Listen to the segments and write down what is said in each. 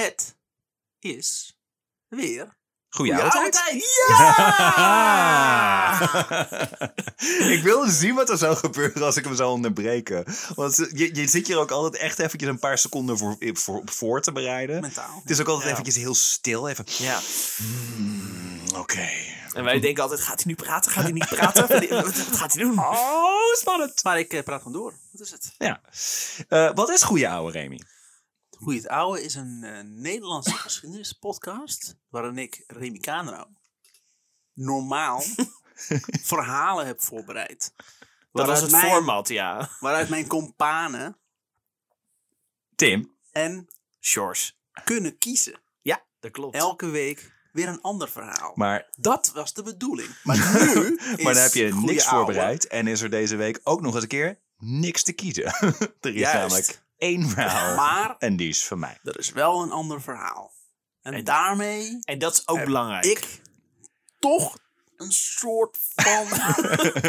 Het is weer Goeie Goeie oude tijd. tijd. ik wilde zien wat er zou gebeuren als ik hem zou onderbreken. Want je, je zit hier ook altijd echt eventjes een paar seconden voor, voor, voor te bereiden. mentaal. Het is ook altijd Ja. eventjes heel stil. Even, Ja. mm, oké. En wij denken altijd, gaat hij nu praten? Gaat hij niet praten? Wat wat gaat hij doen? Oh, spannend. Maar ik eh, praat gewoon door. Wat is het? Ja. Eh, wat is goede oude Remy? Goeie het Oude is een eh, Nederlandse geschiedenispodcast. Waarin ik Remy Kanerau normaal verhalen heb voorbereid. Dat was het mijn- format, ja. Waaruit mijn companen Tim. en Shores. kunnen kiezen. Ja, dat klopt. Elke week weer een ander verhaal. Maar, Dat was de bedoeling. Maar nu is maar dan heb je niks Ouwe voorbereid. En is er deze week ook nog eens een keer niks te kiezen. er is Juist. namelijk één verhaal. Maar En die is van mij. er is wel een ander verhaal. En, daarmee En dat is ook heb belangrijk. ik toch een soort van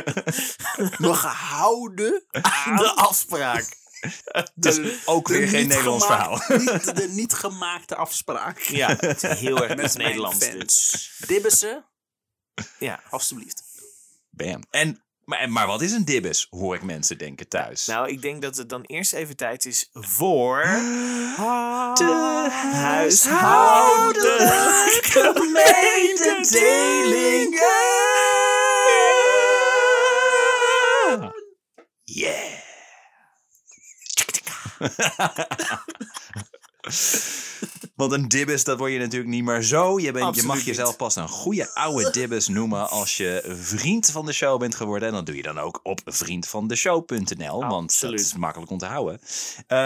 me gehouden aan de afspraak. Dus de- ook weer geen Nederlands verhaal. Niet, de niet gemaakte afspraak. Ja, het is heel erg Met Nederlands dus. Dibbissen, Ja. alstublieft. Bam. En, maar, maar wat is een dibbes, hoor ik mensen denken thuis. Nou, ik denk dat het dan eerst even tijd is voor... de huishoudelijke mededelingen. Yeah. Want een dibbes, dat word je natuurlijk niet meer zo. Je, bent, je mag jezelf pas een goede oude dibbes noemen als je vriend van de show bent geworden. En dat doe je dan ook op vriendvandeshow.nl, want dat is makkelijk om te houden. Eh,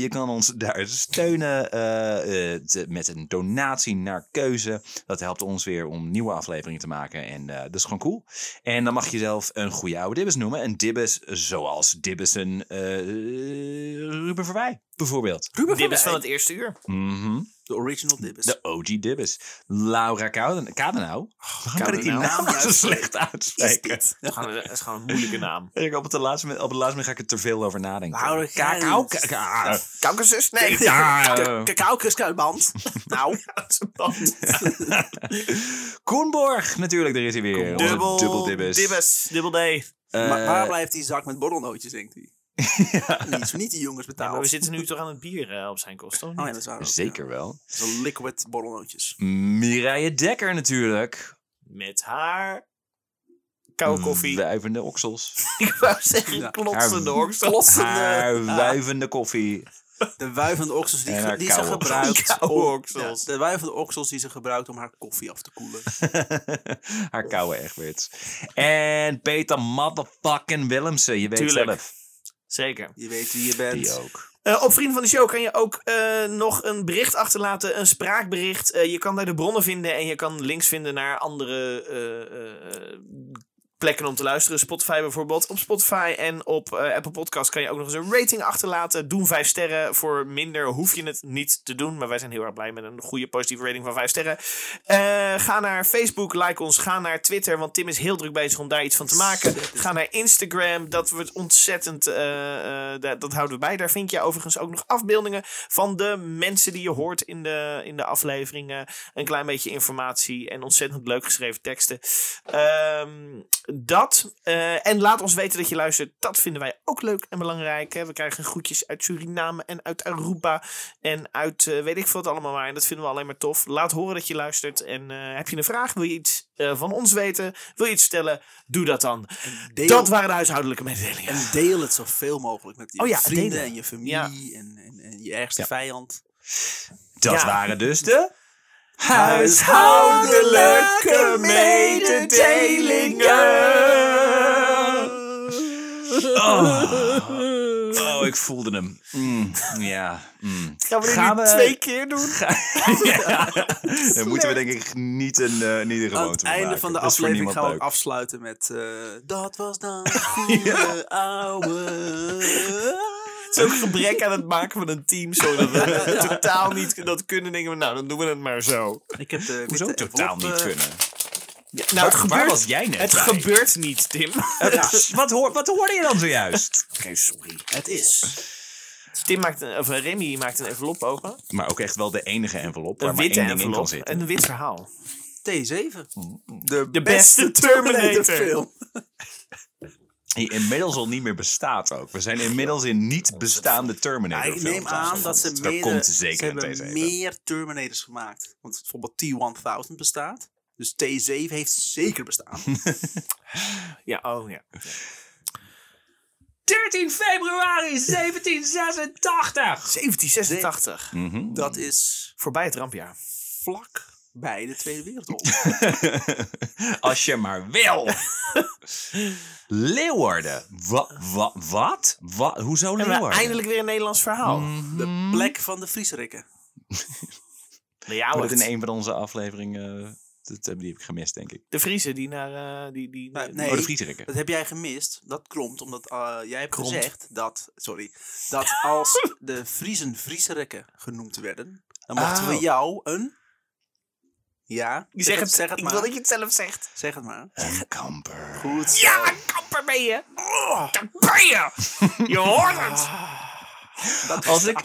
je kan ons daar steunen eh, eh, met een donatie naar keuze. Dat helpt ons weer om nieuwe afleveringen te maken. En dat is gewoon cool. En dan mag je zelf een goede oude dibbes noemen. En dibbes zoals dibbessen uh, Ruben Verwij, bijvoorbeeld. Ruben Dit is Verwij, van het eerste uur. Mhm. De original Dibbes. De OG Dibbes. Laura Kaden- Kadenau. Waarom kan ik die Kadenau. naam nou zo slecht uitspreken? Dat is gewoon, dat is gewoon een moeilijke naam. Ik op het laatste moment, op het laatste moment ga ik er te veel over nadenken. Laura Kakao. Kaden- ka- Kaukasus? Nee. Eh, Cacao kruisband. nou, Koenborg, natuurlijk, daar is hij weer. Dubbel, Dibbes. Dibbes. Dubbel D. Eh, maar waar blijft die zak met borrelnootjes, denkt hij? Niet, niet die jongens Ja, betaald. maar we zitten nu toch aan het bier eh, op zijn kosten, Oh ja, dat is waar. ook, Zeker wel. ja. Zo'n liquid borrelnootjes. Mireille Dekker natuurlijk. Met haar koude koffie. Wuivende oksels. Ik wou zeggen, Ja. klotsende Haar- oksel. Klotsende. Haar wuivende koffie. De wuivende oksels die, ge- die ze gebruikt. Om- oksels. Ja, de wuivende oksels die ze gebruikt om haar koffie af te koelen. Haar koude Egberts. En Peter motherfucking Willemsen. Je weet Tuurlijk. zelf. Zeker. Je weet wie je bent. Die ook. Eh, op Vrienden van de Show kan je ook eh, nog een bericht achterlaten, een spraakbericht. Eh, je kan daar de bronnen vinden en je kan links vinden naar andere eh, eh, plekken om te luisteren. Spotify bijvoorbeeld. Op Spotify en op eh, Apple Podcast kan je ook nog eens een rating achterlaten. Doen vijf sterren. Voor minder hoef je het niet te doen. Maar wij zijn heel erg blij met een goede positieve rating van vijf sterren. Eh, ga naar Facebook, like ons. Ga naar Twitter, want Tim is heel druk bezig om daar iets van te maken. Ga naar Instagram. Dat wordt ontzettend. eh, eh, dat, dat houden we bij. Daar vind je overigens ook nog afbeeldingen van de mensen die je hoort in de, in de afleveringen. Een klein beetje informatie en ontzettend leuk geschreven teksten. Ehm, dat. eh, en laat ons weten dat je luistert. Dat vinden wij ook leuk en belangrijk. Hè. We krijgen groetjes uit Suriname en uit Aruba. En uit eh, weet ik veel wat allemaal maar. En dat vinden we alleen maar tof. Laat horen dat je luistert. En eh, heb je een vraag? Wil je iets eh, van ons weten? Wil je iets vertellen? Doe dat dan. Deel, Dat waren de huishoudelijke mededelingen. en deel het zoveel mogelijk met je Oh ja, vrienden delen. en je familie Ja. en, en, en je ergste Ja. vijand. Dat Ja. waren dus de... Huishoudelijke mededelingen. Oh, oh ik voelde hem. Mm, ja. mm. Gaan we dit Gaan nu we- twee keer doen? ja. Daar moeten we denk ik niet een, eh, niet een Aan gewoonte het van einde maken. van de aflevering gaan we afsluiten met... eh, dat was dan goede ouwe. Ook gebrek aan het maken van een team. Zodat we totaal niet dat kunnen. Denken we, nou, dan doen we het maar zo. Ik heb de Hoezo witte totaal envelop, niet eh, kunnen? nou, Waar- het waar gebeurt, was jij net Het bij? gebeurt niet, Tim. Wat, hoor, wat hoorde je dan zojuist? Oké, sorry. Het is Tim maakt een, of eh, Remy maakt een envelop open. Maar ook echt wel de enige envelop waar Een maar witte één ding in kan zitten. en een wit verhaal. T7. De, beste Terminator film. Die inmiddels al niet meer bestaat ook. We zijn inmiddels in niet bestaande Terminator Ja, ik neem aan dat ze Er meer, komt ze zeker een hebben T7. meer Terminators gemaakt. Want bijvoorbeeld T1000 bestaat. Dus T7 heeft zeker bestaan. Ja, oh ja. 13 februari 1786! 1786. Mhm. Dat is Voorbij het rampjaar. vlak bij de Tweede Wereldoorlog. Als je maar wil. Leeuwarden. Wa, wa, wat? Wa, hoezo Leeuwarden? eindelijk weer een Nederlands verhaal. De plek van de Oh, wacht. dat in een van onze afleveringen... eh, dat, eh, die heb ik gemist, denk ik. de Friese die naar... eh, die, die, Nee, die- nee. Oh, de Frieserikken. Dat heb jij gemist. Dat klopt omdat eh, jij hebt gezegd dat, sorry, dat als de Friesen Frieserikken genoemd werden, dan mochten Oh. we jou een, ja, Je zegt het, zeg het ik maar, wil dat je het zelf zegt. zeg het maar. Een kamper. Goed. Ja, kamper ben je. Daar ben je. Je hoort het. Dat is Als ik-.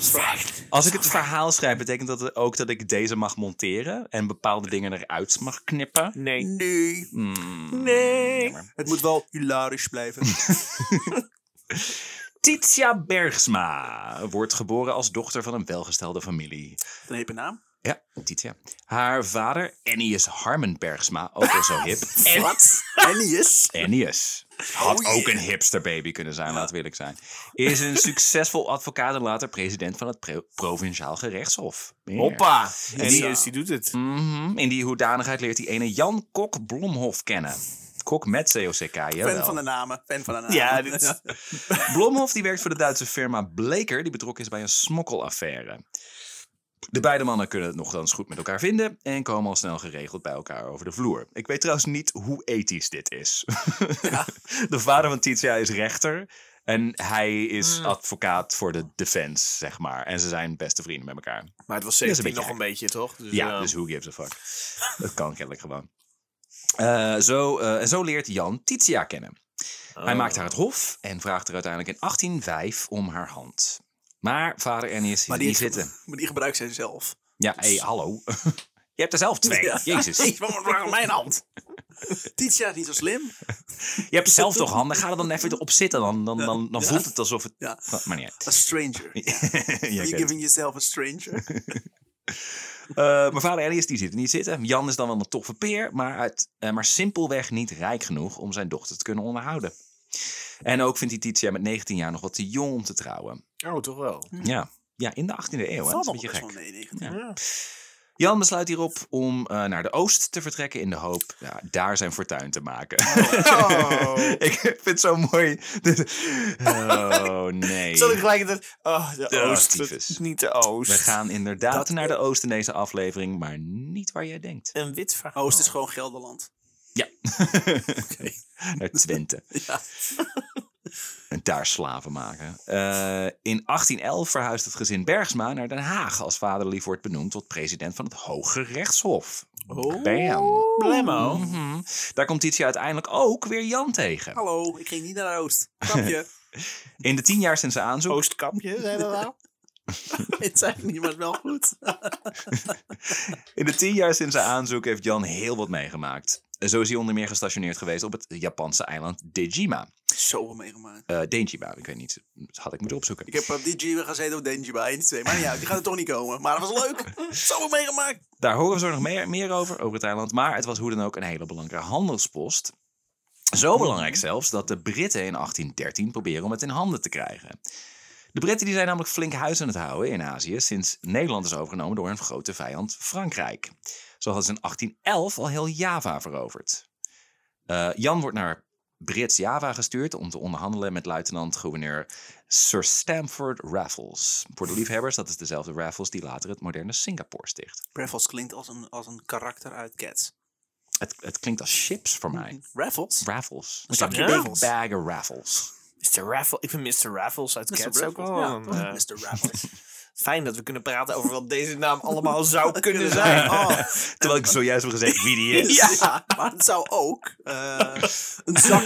Als ik het verhaal schrijf, betekent dat ook dat ik deze mag monteren en bepaalde dingen eruit mag knippen? Nee. Nee, Hmm, Nee. jammer. het moet wel hilarisch blijven. Titia Bergsma wordt geboren als dochter van een welgestelde familie. Een hepe naam. Ja, Titia. Haar vader, Ennius Harmen Bergsma, ook wel zo hip. En Wat? Ennius? Ennius. Had Oh, ook yeah. een hipster baby kunnen zijn, we eerlijk zijn. Is een succesvol advocaat en later president van het Pro- Provinciaal Gerechtshof. Hoppa. En die, Ja. is, die doet het. Mhm, In die hoedanigheid leert hij ene Jan Kok Blomhof kennen. Kok met COCK, Fan jawel. van de namen. Fan van de namen. Ja, dit is- Blomhof die werkt voor de Duitse firma Bleker, die betrokken is bij een smokkelaffaire. De beide mannen kunnen het nogthans goed met elkaar vinden en komen al snel geregeld bij elkaar over de vloer. Ik weet trouwens niet hoe ethisch dit is. De vader van Titia is rechter en hij is Hmm. advocaat voor de defense, zeg maar. En ze zijn beste vrienden met elkaar. Maar het was Dat is een 17 beetje nog een beetje, toch? Dus, Ja, eh, dus who gives a fuck. dat kan kennelijk gewoon. Eh, zo, eh, en zo leert Jan Titia kennen. Hij oh. maakt haar het hof en vraagt er uiteindelijk in 1805 om haar hand. Maar vader Maar het die, niet zitten. maar die gebruikt zij zelf. Ja, hé, hey, hallo. Je hebt er zelf twee. Ja. Jezus. Hey, waarom mijn hand? Titia is niet zo slim. Je hebt zelf toch handen? Ga er dan even op zitten. Dan, dan, dan, dan Ja. voelt het alsof het... Ja. Maar niet uit. A stranger. Are you giving yourself a stranger? Eh, maar vader Elias die ziet het niet zitten. Jan is dan wel een toffe peer, maar, uit, eh, maar simpelweg niet rijk genoeg om zijn dochter te kunnen onderhouden. En ook vindt hij Titia met 19 jaar nog wat te jong om te trouwen. Oh, toch wel. Ja, ja in de 18e eeuw. Hè? Dat Valt een nog beetje best wel gek. mee, 19. Ja. Jan besluit hierop om eh, naar de oost te vertrekken in de hoop ja, daar zijn fortuin te maken. Oh. ik vind het zo mooi. oh nee. Zal ik gelijk het... Oh, de oost. niet de oost. We gaan inderdaad Dat- naar de oost in deze aflevering, maar niet waar jij denkt. Een wit verhaal. Oost is gewoon Gelderland. Ja. Naar Twente. Ja. En daar slaven maken. Eh, in 1811 verhuist het gezin Bergsma naar Den Haag. Als vaderlief wordt benoemd tot president van het Hoge Rechtshof. Oh. Bam. Blemmo. Mhm. Daar komt Titia uiteindelijk ook weer Jan tegen. Hallo, ik ging niet naar Oost. Grapje. In de tien jaar sinds zijn aanzoek. Oostkapje, zei dat nou? Het ik niet, maar wel goed. In de tien jaar sinds zijn aanzoek heeft Jan heel wat meegemaakt. Zo is hij onder meer gestationeerd geweest op het Japanse eiland Dejima. Zoveel meegemaakt. Eh Dejima, ik weet niet. Dat had ik moeten opzoeken. Ik heb op DJ gezeten op Denjiba 1, 2. Maar ja, die gaat er toch niet komen. Maar dat was leuk. Zoveel meegemaakt. Daar horen we zo nog meer, meer over, over het eiland. Maar het was hoe dan ook een hele belangrijke handelspost. Zo belangrijk zelfs dat de Britten in 1813 proberen om het in handen te krijgen. De Britten die zijn namelijk flink huis aan het houden in Azië sinds Nederland is overgenomen door hun grote vijand Frankrijk. Zo hadden ze in 1811 al heel Java veroverd. Eh, Jan wordt naar Brits Java gestuurd om te onderhandelen met luitenant-gouverneur Sir Stamford Raffles. Voor de liefhebbers, dat is dezelfde Raffles die later het moderne Singapore sticht. Raffles klinkt als een, als een karakter uit Cats. Het, het klinkt als chips voor mij. Raffles? Raffles. Een zakje Raffles. bag of raffles. Mr. Raffle. Ik vind Mr. Raffles uit Mr. Cats ook Raffles. wel Ja, eh, Mr. Raffles. Fijn dat we kunnen praten over wat deze naam allemaal zou kunnen zijn. Oh. Terwijl ik zojuist heb gezegd wie die is. Ja, maar het zou ook eh, een, zak,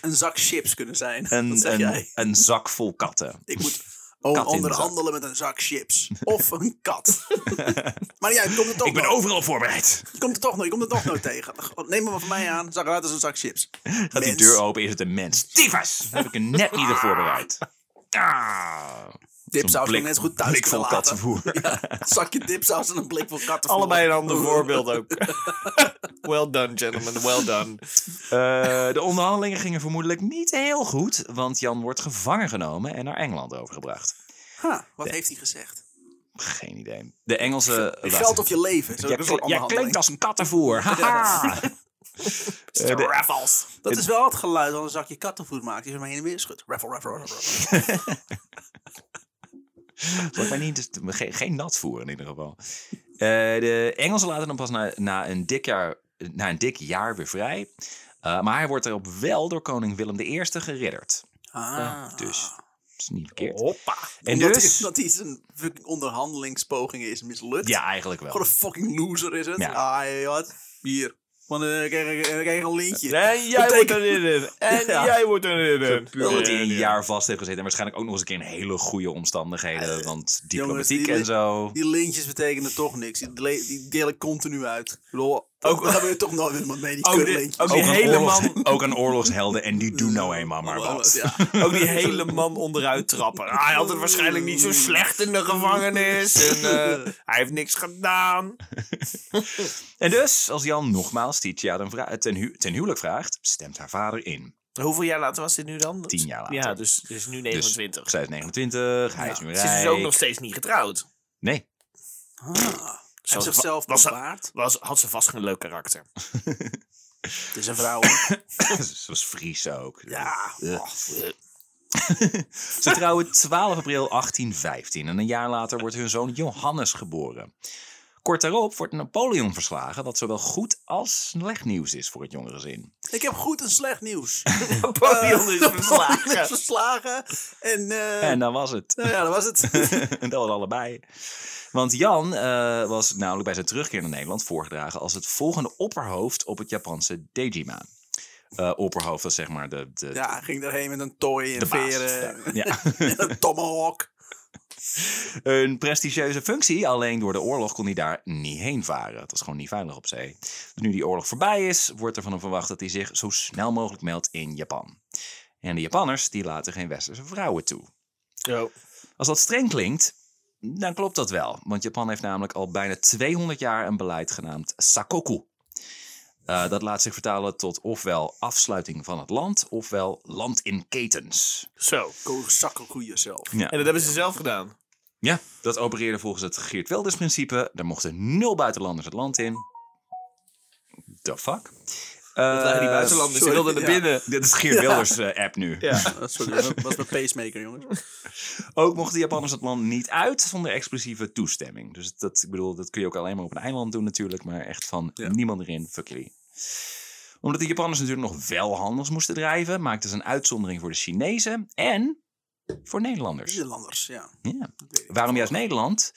een zak chips kunnen zijn. Een, Wat zeg een, jij? een zak vol katten. Ik moet Oh, zak. onderhandelen met een zak chips. Of een kat. maar ja, je komt er toch Ik ben overal voorbereid. Je komt er toch nooit, je komt er toch nooit tegen. Neem maar van mij aan, zag eruit als een zak chips. Gaat die deur open, is het een mens. Tyfus! Heb ik er net niet op voorbereid. Ah. Dipsaus kan blik- je net goed thuis blik vol kattenvoer. Ja, een zakje dipsaus en een blik vol kattenvoer. Allebei een ander voorbeeld ook. well done, gentlemen. Well done. Eh, de onderhandelingen gingen vermoedelijk niet heel goed, want Jan wordt gevangen genomen en naar Engeland overgebracht. Ha, wat heeft hij gezegd? Geen idee. De Engelse... Geld of je leven. Zo, een jij klinkt als kattenvoer. Haha. Mr. de- Raffles. Dat is wel het geluid van een zakje kattenvoer maakt. Die zo maar heen en weer schudt. Raffle, raffle, raffle. ik mij niet, geen, geen nat voeren in ieder geval. Eh, de Engelsen laten hem pas na, na, een dik jaar, na een dik jaar weer vrij. Eh, maar hij wordt erop wel door koning Willem I geridderd. Ah. Dus dat is niet verkeerd. Hoppa. En Omdat dus... hij, dat hij zijn fucking onderhandelingspogingen is mislukt. Ja, eigenlijk wel. Gewoon een fucking loser is het. Ja. Ah, wat? Hier. Want dan krijg ik krijg ik een lintje. En jij Betekent- wordt erin. En Ja. jij wordt erin. Omdat hij een jaar vast heeft gezeten. En waarschijnlijk ook nog eens een keer in hele goede omstandigheden. Want diplomatiek die- en zo. Die lintjes betekenen toch niks. Die, deel ik continu uit. Ik bedoel, ook, daar gebeurt toch nooit iemand mee, die Ook ook die Ook hele oorlogs- man- ook een oorlogshelden. En die doen nou eenmaal maar wat. Ja. Ook die hele man onderuit trappen. Ah, hij had het waarschijnlijk niet zo slecht in de gevangenis. En eh, hij heeft niks gedaan. En dus, als Jan nogmaals Titia ten, hu- ten huwelijk vraagt, stemt haar vader in. Hoeveel jaar later was dit nu dan? Tien jaar later. Ja, dus, dus nu 29. Zij is 29, hij is nu Ze is dus rijk. ook nog steeds niet getrouwd. Nee, Ah, hij heeft zichzelf was- bewaard. Was, had ze vast geen leuk karakter. Het is een vrouw. ze was Fries ook. ja. Ugh. oh, Ze trouwen 12 april 1815 en een jaar later wordt hun zoon Johannes geboren. Kort daarop wordt Napoleon verslagen, wat zowel goed als slecht nieuws is voor het jongere gezin. Ik heb goed en slecht nieuws. Napoleon is verslagen. is verslagen. En, eh, En dan was het. nou ja, dat was het. En dat was allebei. Want Jan eh, was namelijk bij zijn terugkeer naar Nederland voorgedragen als het volgende opperhoofd op het Japanse Dejima. Eh, opperhoofd was zeg maar de, de, Ja, ging daarheen met een toy en de baas. veren. Ja. En een tomahawk. Een prestigieuze functie, alleen door de oorlog kon hij daar niet heen varen. Het was gewoon niet veilig op zee. Dus nu die oorlog voorbij is, wordt er van hem verwacht dat hij zich zo snel mogelijk meldt in Japan. En de Japanners die laten geen westerse vrouwen toe. Als dat streng klinkt, dan klopt dat wel. Want Japan heeft namelijk al bijna 200 jaar een beleid genaamd Sakoku. Eh, dat laat zich vertalen tot ofwel afsluiting van het land, ofwel land in ketens. Zo. Go zakken goeie zelf. Ja. En dat hebben ze zelf gedaan. Ja, dat opereerde volgens het Geert Wilders principe. Er mochten nul buitenlanders het land in. The fuck? Dat waren die Eh, buitenlanders. Wilden naar ja. binnen. Dit is Geert Wilders eh, app nu. Ja. Sorry, dat was mijn pacemaker, jongens. Ook mochten de Japanners het land niet uit zonder exclusieve toestemming. Dus dat, ik bedoel, dat kun je ook alleen maar op een eiland doen natuurlijk. Maar echt van Ja. niemand erin, fuck jullie. Omdat de Japanners natuurlijk nog wel handels moesten drijven... maakten ze een uitzondering voor de Chinezen en voor Nederlanders. Nederlanders, ja. Ja. Waarom juist Nederland?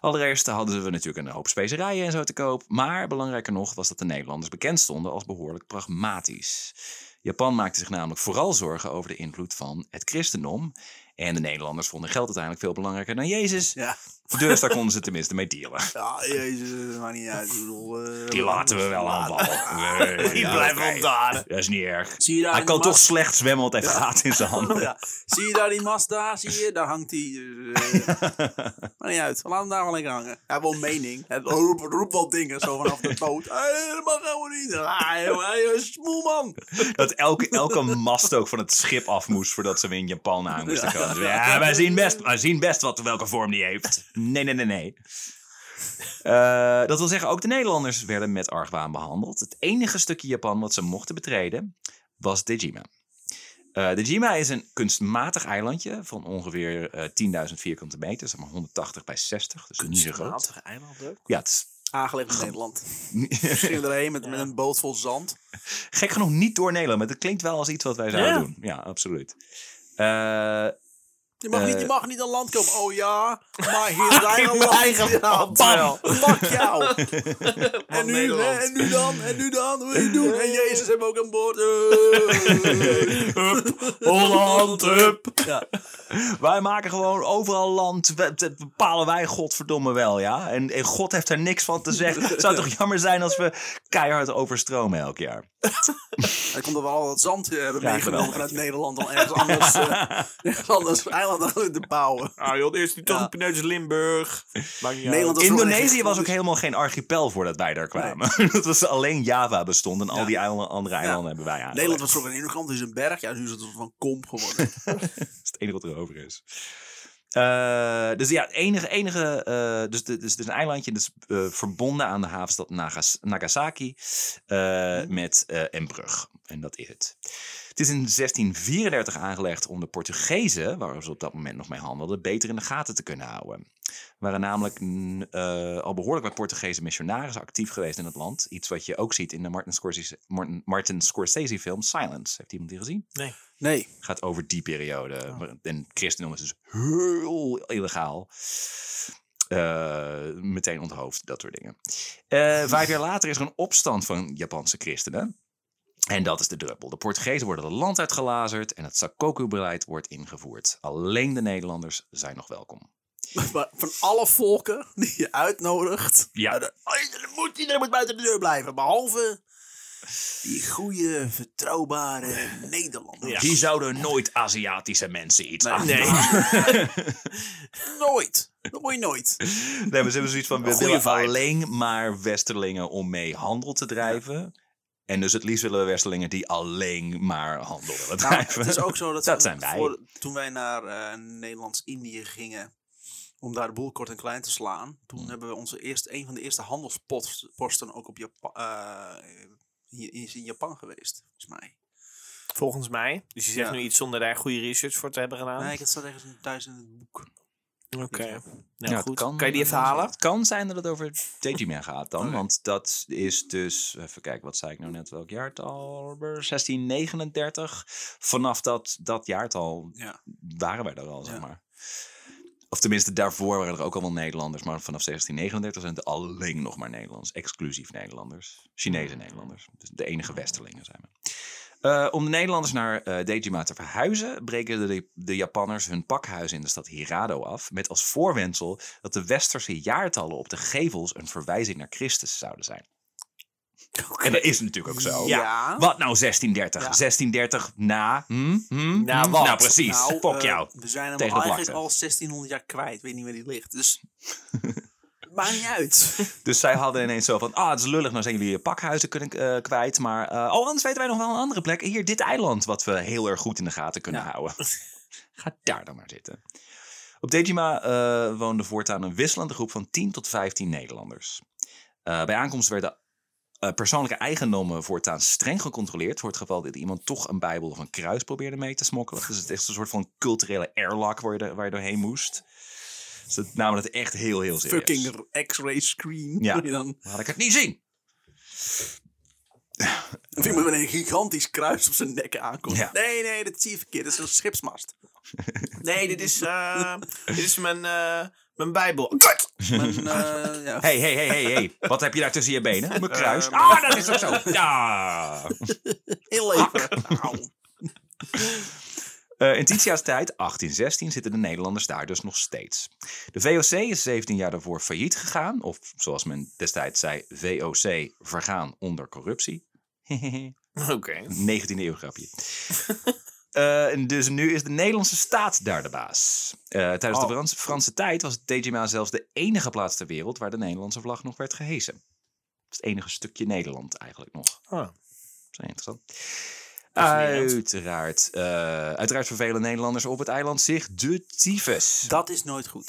Allereerst hadden we natuurlijk een hoop specerijen en zo te koop. Maar belangrijker nog was dat de Nederlanders bekend stonden als behoorlijk pragmatisch. Japan maakte zich namelijk vooral zorgen over de invloed van het christendom. En de Nederlanders vonden geld uiteindelijk veel belangrijker dan Jezus. Ja. Dus daar konden ze tenminste mee dealen. Ja, jezus, dat maakt niet uit. Bedoel, eh, Die laten we wel allemaal. Nee, Die ja, blijven op daar. Dat is niet erg. Zie je daar Hij kan mast? toch slecht zwemmen, want hij heeft gaten in zijn handen. Ja. Zie je daar die mast daar? Zie je? Daar hangt hij. maar niet uit. Laat hem daar wel lekker hangen. Hij heeft wel mening. Hij roept, wel dingen zo vanaf de boot. Hey, dat mag helemaal niet. Ah, joh, hey, smoel man. Dat elke, elke mast ook van het schip af moest voordat ze weer in Japan aan moesten komen. Dus Ja, wij zien best, wij zien best wat, welke vorm die heeft. Nee, nee, nee, nee. Eh, dat wil zeggen, ook de Nederlanders werden met argwaan behandeld. Het enige stukje Japan wat ze mochten betreden was Dejima. Eh Dejima is een kunstmatig eilandje van ongeveer eh 10.000 vierkante meter. Zeg maar 180 bij 60, dus niet zo groot. Eiland. Ja, het is Aangelegd in Nederland. Erheen met, met een boot vol zand. Gek genoeg niet door Nederland, maar het klinkt wel als iets wat wij zouden Ja. doen. Ja, absoluut. Eh, Je mag, niet, Eh. je mag niet aan land komen. Oh ja, maar hier is eigen land. eigen land bam. Fuck jou. en, nu, hè, en nu dan? En nu dan? Wat wil je doen? En Jezus hebben we ook aan boord. Holland, hup. Ja. Wij maken gewoon overal land. we- Dat bepalen wij godverdomme wel, ja. En, en God heeft er niks van te zeggen. Het zou toch jammer zijn als we keihard overstromen elk jaar. Hij komt er wel wat zand eh, hebben Ja, meegenomen geweldig. vanuit Nederland om ergens anders, eh, ergens anders aan te bouwen. Ah joh, eerst die Ja. Pineutjes Limburg. Nederland was Indonesië was ook helemaal geen archipel voordat wij daar kwamen. Dat was alleen Java bestond en al Ja. die eilanden, andere eilanden hebben wij aan. Nederland was vroeger een ene is een berg. Ja, nu is het van kom geworden. Dat is het enige wat er over is. Eh, dus ja, het enige, enige eh, dus, de- dus het is een eilandje, dus eh, verbonden aan de havenstad Nagas- Nagasaki eh, met eh een brug. En dat is het. Het is in 1634 aangelegd om de Portugezen, waar ze op dat moment nog mee handelden, beter in de gaten te kunnen houden. Er waren namelijk eh, al behoorlijk wat Portugese missionarissen actief geweest in het land. Iets wat je ook ziet in de Martin Scorsese, Martin, Martin Scorsese film Silence. Heeft iemand die gezien? Nee. gaat over die periode. Maar- En christendom is dus heel illegaal. Eh, meteen onthoofd, dat soort dingen. Eh, vijf jaar later is er een opstand van Japanse christenen. En dat is de druppel. De Portugezen worden het land uitgelazerd en het Sakoku-beleid wordt ingevoerd. Alleen de Nederlanders zijn nog welkom. Maar van alle volken die je uitnodigt. Ja. eh, iedereen, moet, iedereen moet buiten de deur blijven. Behalve die goede, betrouwbare Nederlanders. Die zouden nooit Aziatische mensen iets Nee. aan Nee. Nooit. Nooit, nooit. Nee, maar ze hebben zoiets van, we willen alleen maar Westerlingen om mee handel te drijven. En dus het liefst willen we Westerlingen die alleen maar handel willen Nou, drijven. het is ook zo dat, Dat we- zijn wij. voor- toen wij naar eh, Nederlands-Indië gingen om daar de boel kort en klein te slaan, toen hebben we onze eerste, een van de eerste handelsposten ook op Japan, eh, is in Japan geweest, volgens mij. Volgens mij. Dus je zegt Ja. nu iets zonder daar goede research voor te hebben gedaan. Nee, ik staat ergens in- thuis in het boek. Oké. Nou goed. Kan, je die even halen? Het kan zijn dat het over Tejiman gaat dan. Want dat is dus, even kijken, wat zei ik nou net, welk jaartal? 1639. Vanaf dat, dat jaartal Ja. waren wij er al, zeg Ja. maar. Of tenminste, daarvoor waren er ook al wel Nederlanders. Maar vanaf 1639 zijn het alleen nog maar Nederlands. Exclusief Nederlanders. Chinese Nederlanders. Dus de enige Westerlingen zijn we. Eh, om de Nederlanders naar eh Dejima te verhuizen, breken de, de Japanners hun pakhuis in de stad Hirado af. Met als voorwendsel dat de westerse jaartallen op de gevels een verwijzing naar Christus zouden zijn. En dat is natuurlijk ook zo. Ja. Wat nou 1630? Ja. 1630 na? Hm? Hm? Na Hm? wat? Nou, precies. Nou, Fok eh, jou. we zijn hem eigenlijk al 1600 jaar kwijt. Weet niet waar die ligt. Dus maakt niet uit. Dus zij hadden ineens zo van, ah, het is lullig, nou zijn jullie je pakhuizen kunnen, eh, kwijt. Maar, eh, oh, anders weten wij nog wel een andere plek. Hier, dit eiland, wat we heel erg goed in de gaten kunnen Ja. houden. Ga daar dan maar zitten. Op Dejima eh woonde voortaan een wisselende groep van 10 tot 15 Nederlanders. Eh, bij aankomst werden eh, persoonlijke eigendommen voortaan streng gecontroleerd. Voor het geval dat iemand toch een bijbel of een kruis probeerde mee te smokkelen. Dus het is een soort van culturele airlock waar je, waar je doorheen moest. Dus dat namen het echt heel, heel serieus. Fucking x-ray screen. Ja. Je Dan Laat ik het niet zien. of iemand met een gigantisch kruis op zijn nek aankomt. Ja. Nee, nee, dat zie je verkeerd. Dat is een schipsmast. Nee, dit is, eh, dit is mijn, eh, mijn bijbel. Kut! Mijn, eh, ja. Hey, hey, hey, hey, hey. Wat heb je daar tussen je benen? Mijn kruis. Ah, dat is ook zo. Ja. Heel even. Eh, in Titia's tijd, 1816, zitten de Nederlanders daar dus nog steeds. De VOC is 17 jaar daarvoor failliet gegaan. Of zoals men destijds zei, VOC, vergaan onder corruptie. Oké. 19e eeuw grapje. Eh, dus nu is de Nederlandse staat daar de baas. Eh, tijdens Oh. de Frans- Franse tijd was Dejima zelfs de enige plaats ter wereld waar de Nederlandse vlag nog werd gehesen. Het is het enige stukje Nederland eigenlijk nog. Ah. Dat is interessant. Uiteraard, eh, uiteraard vervelen Nederlanders op het eiland zich de tyfus. Dat is nooit goed.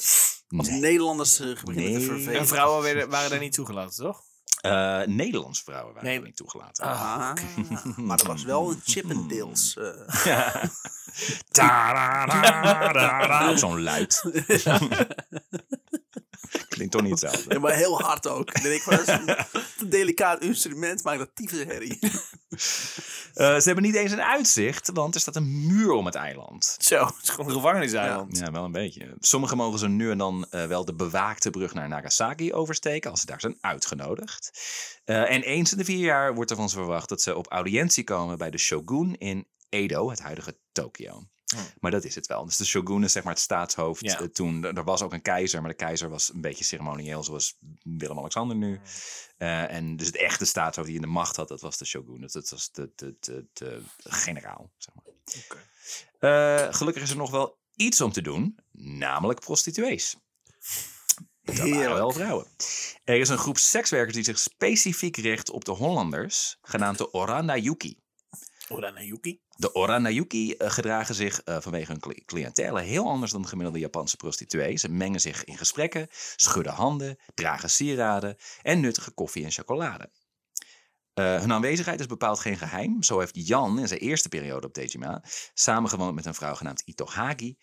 Als Nee. Nederlanders zich beginnen te Nee. vervelen. En vrouwen werden, waren daar niet toegelaten, toch? Eh, Nederlands vrouwen waren Nee. er niet toegelaten. Ah, maar er was wel een Chippendales. eh Ja. Tarararara. Op zo'n luid. Klinkt toch niet hetzelfde. ja, maar heel hard ook. Dan denk ik van, dat is een delicaat instrument, maakt dat tyfus herrie. Eh, ze hebben niet eens een uitzicht, want er staat een muur om het eiland. Zo, het is gewoon een gevangeniseiland. Ja, wel een beetje. Sommigen mogen ze nu en dan eh, wel de bewaakte brug naar Nagasaki oversteken als ze daar zijn uitgenodigd. Eh, en eens in de vier jaar wordt er van ze verwacht dat ze op audiëntie komen bij de shogun in Edo, het huidige Tokio. Maar dat is het wel. Dus de shogun is zeg maar het staatshoofd. Ja. eh, toen, er was ook een keizer, maar de keizer was een beetje ceremonieel zoals Willem-Alexander nu. Eh, en dus het echte staatshoofd die in de macht had, dat was de shogun. Dat, dat was de, de, de, de generaal, zeg maar. Eh, gelukkig is er nog wel iets om te doen, namelijk prostituees. Dat waren Heerlijk. wel vrouwen. Er is een groep sekswerkers die zich specifiek richt op de Hollanders, genaamd de Oranayuki. Oranayuki. De Oranayuki eh, gedragen zich eh, vanwege hun cli- cliëntele heel anders dan de gemiddelde Japanse prostituees. Ze mengen zich in gesprekken, schudden handen, dragen sieraden en nuttige koffie en chocolade. Eh, hun aanwezigheid is bepaald geen geheim. Zo heeft Jan in zijn eerste periode op Dejima samengewoond met een vrouw genaamd Itohagi.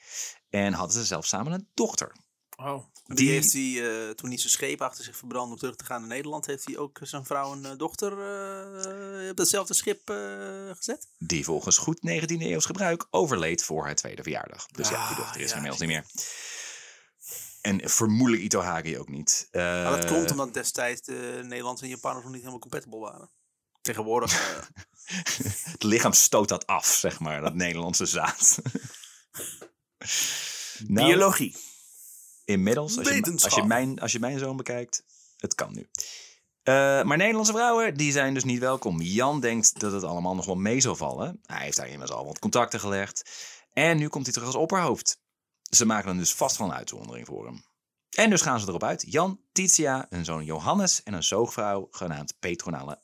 En hadden ze zelfs samen een dochter. Oh. Die, Die- heeft hij, eh, toen hij zijn scheep achter zich verbrandde om terug te gaan naar Nederland, heeft hij ook zijn vrouw en eh, dochter eh, op datzelfde schip eh, gezet? Die volgens goed 19e eeuws gebruik overleed voor haar tweede verjaardag. Dus ja, die dochter is ja, inmiddels niet meer. En vermoedelijk Itohagi ook niet. Maar dat Eh, komt omdat destijds de Nederlanders en Japanners nog niet helemaal compatible waren. Tegenwoordig. eh, Het lichaam stoot dat af, zeg maar, dat Nederlandse zaad. nou, Biologie. Inmiddels, als je, Wetenschap. als, je mijn, als je mijn zoon bekijkt, het kan nu. Eh, maar Nederlandse vrouwen, die zijn dus niet welkom. Jan denkt dat het allemaal nog wel mee zal vallen. Hij heeft daar immers al wat contacten gelegd. En nu komt hij terug als opperhoofd. Ze maken dan dus vast van een uitzondering voor hem. En dus gaan ze erop uit. Jan, Titia, een zoon Johannes en een zoogvrouw genaamd Petronella,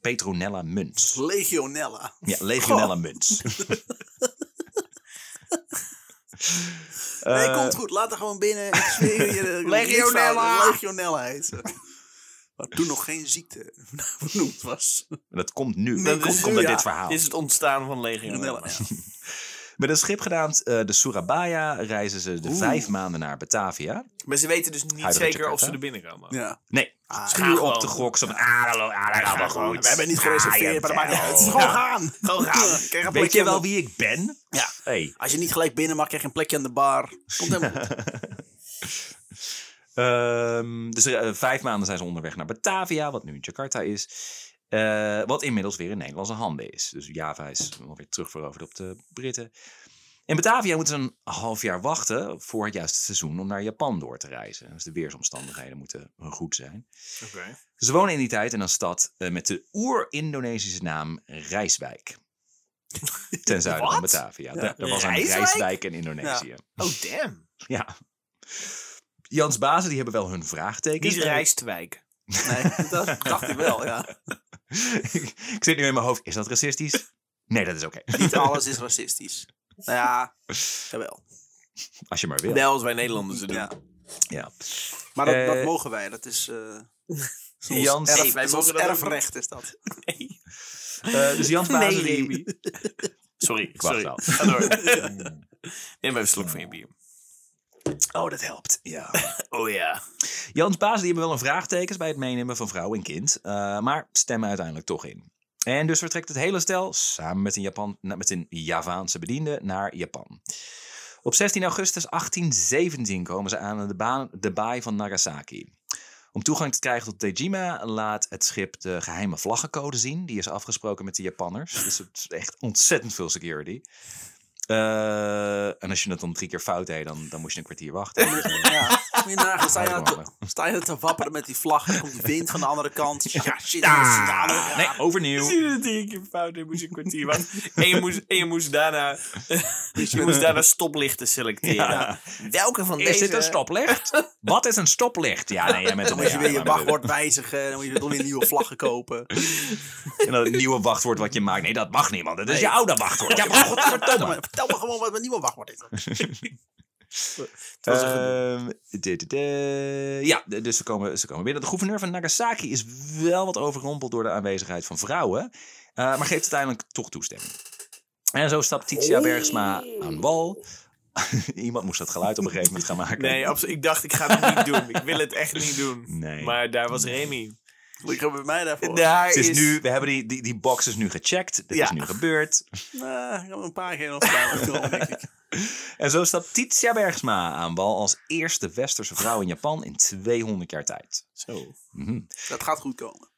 Petronella Muns. Legionella. Ja, Legionella Muns. nee, Eh, komt goed. Laat er gewoon binnen. Ik zweer je. Legionella. Legionella heet ze. Wat toen nog geen ziekte genoemd was. Dat komt nu. Dat Dat komt nu, uit ja. dit verhaal. Dit is het ontstaan van Legionella. Met een schip genaamd eh, de Surabaya reizen ze de Oeh. vijf maanden naar Batavia. Maar ze weten dus niet Huidige zeker of ze er binnenkomen. Ja. Nee, Ah, gaan op de gok. Zo van, ah, hallo, ah, dat gaat wel goed. We hebben niet gereserveerd, maar dat maakt niet uit. Gewoon Ja. gaan. Gewoon gaan. Krijg een Weet je wel wie ik ben? Ja. Hey. Als je niet gelijk binnen mag, krijg je een plekje aan de bar. Komt helemaal goed. Ehm, dus eh, vijf maanden zijn ze onderweg naar Batavia, wat nu Jakarta is. Eh, wat inmiddels weer in Nederlandse handen is. Dus Java is alweer terugveroverd op de Britten. In Batavia moeten ze een half jaar wachten voor het juiste seizoen om naar Japan door te reizen. Dus de weersomstandigheden moeten goed zijn. Ze wonen in die tijd in een stad eh, met de oer-Indonesische naam Rijswijk. Ten zuiden van? Batavia. Ja. Er- was een Rijswijk? Rijswijk in Indonesië. Oh, damn. Ja. Jans bazen die hebben wel hun vraagtekens. Niet Rijstwijk. Nee, dat dacht ik wel, ja. ik zit nu in mijn hoofd. Is dat racistisch? Nee, dat is oké. Niet alles is racistisch. Nou ja, jawel. Als je maar wil. Wel als wij Nederlanders het doen. Ja. Ja. Maar dat, Eh, dat mogen wij. Dat is... eh zoals Jans- erf, Nee, wij mogen dat erfrecht is dat. Nee. Eh, dus Jans bazen Nee. Sorry, Ik wacht sorry. wel. Ga door. Neem even een slok van je bier. Oh, dat helpt. Ja. Oh ja. Jans bazen die hebben wel een vraagtekens bij het meenemen van vrouw en kind. eh, maar stemmen uiteindelijk toch in. En dus vertrekt het hele stel samen met een, Japan, nou, met een Javaanse bediende naar Japan. Op 16 augustus 1817 komen ze aan de, baan, de baai van Nagasaki. Om toegang te krijgen tot Dejima laat het schip de geheime vlaggencode zien. Die is afgesproken met de Japanners. Dus het is echt ontzettend veel security. Eh, en als je het dan drie keer fout deed, dan, dan moest je een kwartier wachten. Ja, moet je nagaan. Sta je, nou te, sta je te wapperen met die vlag en dan komt die wind van de andere kant. Ja, shit. Ah, Ja, nee, overnieuw. Zie je dat drie keer fout en moest je een kwartier wachten. En je moest, en je moest daarna, je moest daarna stoplichten selecteren. Ja. Welke van Is deze... dit een stoplicht? Wat is een stoplicht? Ja, nee, Dan om moet je weer je wachtwoord wijzigen. Dan moet je weer weer nieuwe vlaggen kopen. En dan het nieuwe wachtwoord wat je maakt. Nee, dat mag niet, man. Dat is je oude wachtwoord. Ja, maar godverdomme. Maar Vertel me gewoon wat mijn nieuwe wachtwoord is. Ehm, eh, ja, dus ze komen, ze komen binnen. De gouverneur van Nagasaki is wel wat overrompeld door de aanwezigheid van vrouwen. eh, maar geeft uiteindelijk toch toestemming. En zo stapt Titia Bergsma aan wal. Iemand moest dat geluid op een gegeven moment gaan maken. Nee, absoluut. Ik dacht, ik ga het niet doen. Ik wil het echt niet doen. Nee. Maar daar was Remy. Ik ga bij mij daarvoor. Daar Het is nu, we hebben die, die, die box is nu gecheckt. Dit Ja. is nu gebeurd. Nou, ik heb een paar keer nog. En zo staat Titia Bergsma aan wal als eerste westerse vrouw in Japan in 200 jaar tijd. Zo. Mhm. Dat gaat goed komen.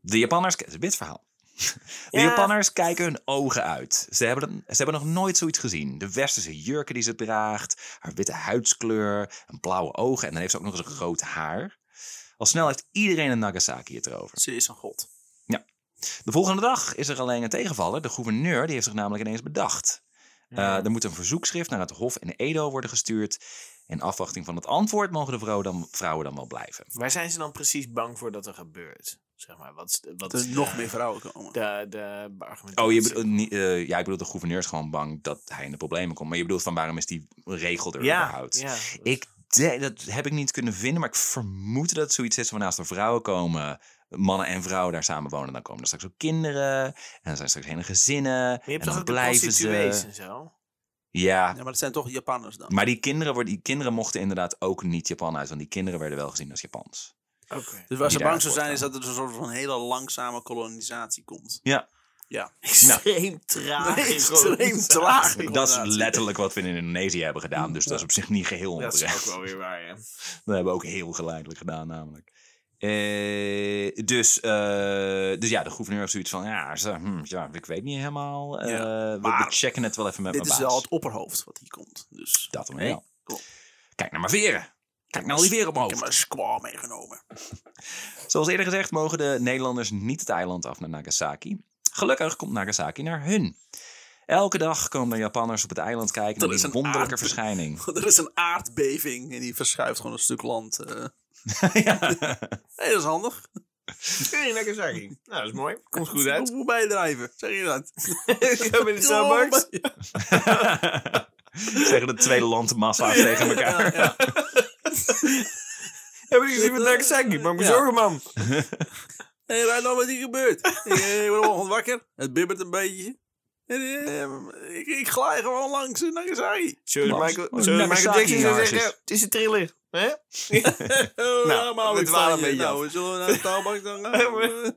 De Japanners, het is een bitverhaal. De Ja. Japanners kijken hun ogen uit. Ze hebben, ze hebben nog nooit zoiets gezien. De westerse jurken die ze draagt, haar witte huidskleur, een blauwe ogen en dan heeft ze ook nog eens rood haar. Al snel heeft iedereen in Nagasaki het erover. Ze is een god. De volgende dag is er alleen een tegenvaller. De gouverneur die heeft zich namelijk ineens bedacht. Eh, er moet een verzoekschrift naar het Hof in Edo worden gestuurd. In afwachting van het antwoord mogen de vrouw dan, vrouwen dan wel blijven. Waar zijn ze dan precies bang voor dat er gebeurt? Zeg maar, wat wat Dat is er nog meer vrouwen komen. de, de argumentatie? Oh, je bedoelt, niet, eh, ja, ik bedoel, de gouverneur is gewoon bang dat hij in de problemen komt. Maar je bedoelt van waarom is die regel er ja, überhaupt? ja. Ik denk, dat heb ik niet kunnen vinden, maar ik vermoed dat het zoiets is van naast er vrouwen komen, mannen en vrouwen daar samen wonen, dan komen er straks ook kinderen. En dan zijn straks hele gezinnen. Maar je hebt en toch dan blijven ze. en zo? Ja, Ja, maar dat zijn toch Japanners dan. maar die kinderen, worden- die kinderen mochten inderdaad ook niet Japan uit, want die kinderen werden wel gezien als Japans. Oké. Dus waar die ze bang zou zijn is dat er een soort van hele langzame kolonisatie komt. Ja, Ja. Extreem traag. Extreem traag. dat is letterlijk wat we in Indonesië hebben gedaan, dus dat is op zich niet geheel Dat is ook onterecht. wel weer waar, ja. Dat hebben we ook heel geleidelijk gedaan, namelijk. Eh, dus, eh, dus ja, de gouverneur heeft zoiets van, ja, ze, hm, ja ik weet niet helemaal. eh, Ja, we- we checken het wel even met Dit mijn is baas. wel het opperhoofd wat hier komt. Dus Dat Hey, wel. cool. Kijk naar mijn veren. Kijk naar al die veren op mijn ik heb een squaw meegenomen. Zoals eerder gezegd mogen de Nederlanders niet het eiland af naar Nagasaki. Gelukkig komt Nagasaki naar hun. Elke dag komen er Japanners op het eiland kijken naar die een wonderlijke aard- verschijning. Er is een aardbeving en die verschuift gewoon een stuk land. eh. ja. Hey, dat is handig. Hey, Nagasaki. Nou, dat is mooi. Komt goed uit. Hoe bijdrijven, zeg je dat? Ik ga bij de Starbucks. Zeggen de twee landmassa's tegen elkaar. Ja, ja. Hebben jullie gezien met Nagasaki? Maar bezorgen, man. Hé, rijd nou wat hier gebeurt. ik ik word vanochtend wakker. Het bibbert een beetje. En, eh, ik, ik glij gewoon langs naar Nagasaki. Mas- Michael, oh, Michael Jackson zou zeggen, het is een thriller. Hè? Oh, Nou, maar je. een beetje Nou, zullen we naar de Starbucks dan gaan?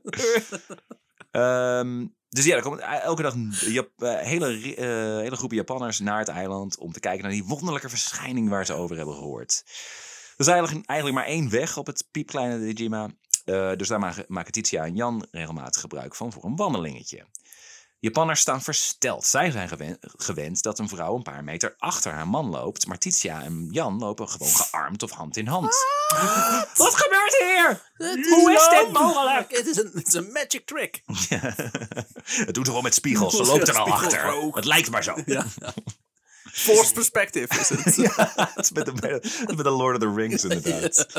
Ehm, dus ja, er komt elke dag een Jap- eh, hele, eh, hele groep Japanners naar het eiland om te kijken naar die wonderlijke verschijning waar ze over hebben gehoord. Er is eigenlijk, eigenlijk maar één weg op het piepkleine Dejima. Eh, dus daar maken, maken Titia en Jan regelmatig gebruik van voor een wandelingetje. Japanners staan versteld. Zij zijn gewen- gewend dat een vrouw een paar meter achter haar man loopt. Maar Titia en Jan lopen gewoon gearmd of hand in hand. Wat gebeurt hier? Hoe is dit mogelijk? Het is een, magic trick. Het doet er wel met spiegels. Ze loopt er al achter. ook. Het lijkt maar zo. Ja. Forced perspective is het. het is met de, met de Lord of the Rings inderdaad.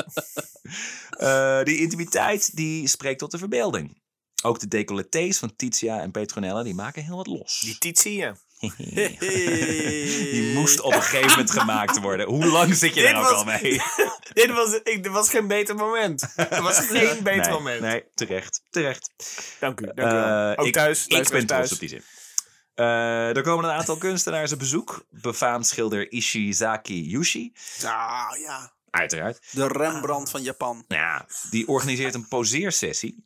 Eh, die intimiteit die spreekt tot de verbeelding. Ook de decolletés van Titia en Petronella die maken heel wat los. Die Titie, ja. Die moest op een gegeven moment gemaakt worden. Hoe lang zit je Dit er ook al mee? Dit was, ik, dit was geen beter moment. Er was geen beter nee, moment. Nee, terecht. Terecht. Dank u. Dank u wel. Eh, Ook ik, thuis. Ik ben trots thuis. op die zin. Eh, er komen een aantal kunstenaars op bezoek. Befaamd schilder Ishizaki Yushi. Ah, ja. Uiteraard. De Rembrandt van Japan. Ja, die organiseert een poseersessie.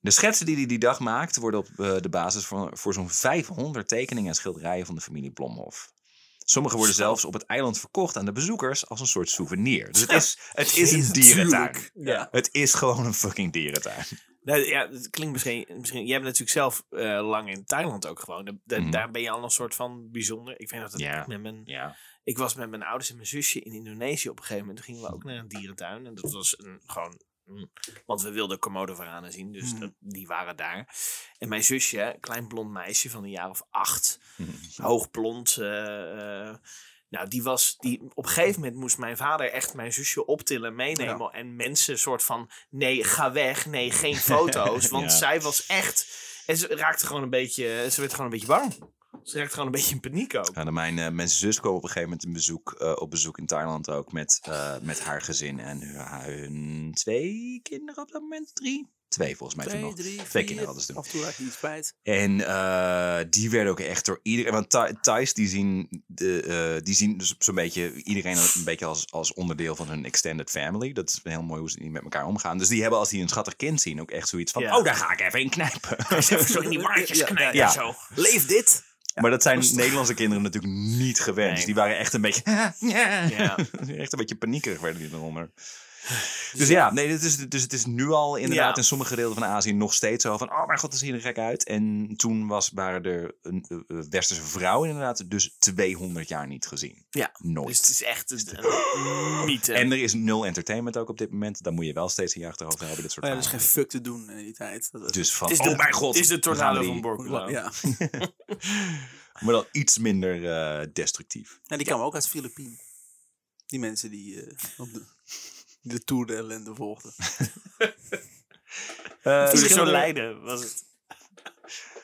De schetsen die hij die dag maakt worden op eh, de basis voor, voor zo'n 500 tekeningen en schilderijen van de familie Blomhof. Sommige worden zelfs op het eiland verkocht aan de bezoekers als een soort souvenir. Dus het is, het is een dierentuin. Ja. Het is gewoon een fucking dierentuin. Nou, ja, het klinkt misschien, misschien... Jij hebt natuurlijk zelf eh, lang in Thailand ook gewoond. Mhm. Daar ben je al een soort van bijzonder. Ik weet dat het Ja. echt met mijn... Ja. Ik was met mijn ouders en mijn zusje in Indonesië op een gegeven moment. Toen gingen we ook naar een dierentuin. En dat was een, gewoon... mm, Want we wilden Komodo-varanen zien, dus Mhm. dat- die waren daar. En mijn zusje, klein blond meisje van een jaar of acht, Mhm. hoog blond. eh, eh, nou, die was, die, op een gegeven moment moest mijn vader echt mijn zusje optillen, meenemen. En mensen soort van, nee, ga weg. Nee, geen foto's. Want Ja. zij was echt, en ze raakte gewoon een beetje, ze werd gewoon een beetje bang. Ze raakte gewoon een beetje in paniek ook. Ja, mijn, eh, mijn zus kwam op een gegeven moment een bezoek, eh, op bezoek in Thailand ook met, eh, met haar gezin en hun, hun twee kinderen op dat moment, drie. Twee volgens mij toen Twee, nog. drie, Twee vier. kinderen hadden ze toen. Af en toe raak je iets kwijt. En eh, die werden ook echt door iedereen. Want Thais die zien, de, eh, die zien dus zo'n beetje iedereen een beetje als, als onderdeel van hun extended family. Dat is heel mooi hoe ze die met elkaar omgaan. Dus die hebben als die een schattig kind zien ook echt zoiets van: Ja. oh, daar ga ik even in knijpen. Even zo in die Ja, knijpen ja. en zo. Leef dit! Maar dat zijn Nederlandse kinderen natuurlijk niet gewend. Nee. Dus die waren echt een beetje. ja. Ja. echt een beetje paniekerig werden die eronder. Dus ja, nee, het is, dus het is nu al inderdaad Ja. in sommige gedeelten van Azië nog steeds zo van... Oh mijn god, dat ziet er gek uit. En toen was, waren er een eh, eh, westerse vrouwen inderdaad dus 200 jaar niet gezien. Ja. Nooit. Dus het is echt een, een mythe. En er is nul entertainment ook op dit moment. Dan moet je wel steeds in je achterhoofd hebben, dit soort Oh ja, er is geen fuck te doen in die tijd. Dat Dus van, is de, oh mijn god. Het is de tornado van Borculo. ja. Maar dan iets minder eh, destructief. ja, die kwamen ook uit de Filipijnen. Die mensen die op de, de Tour de ellende volgden. Eh, Die zo schilder- lijden was het.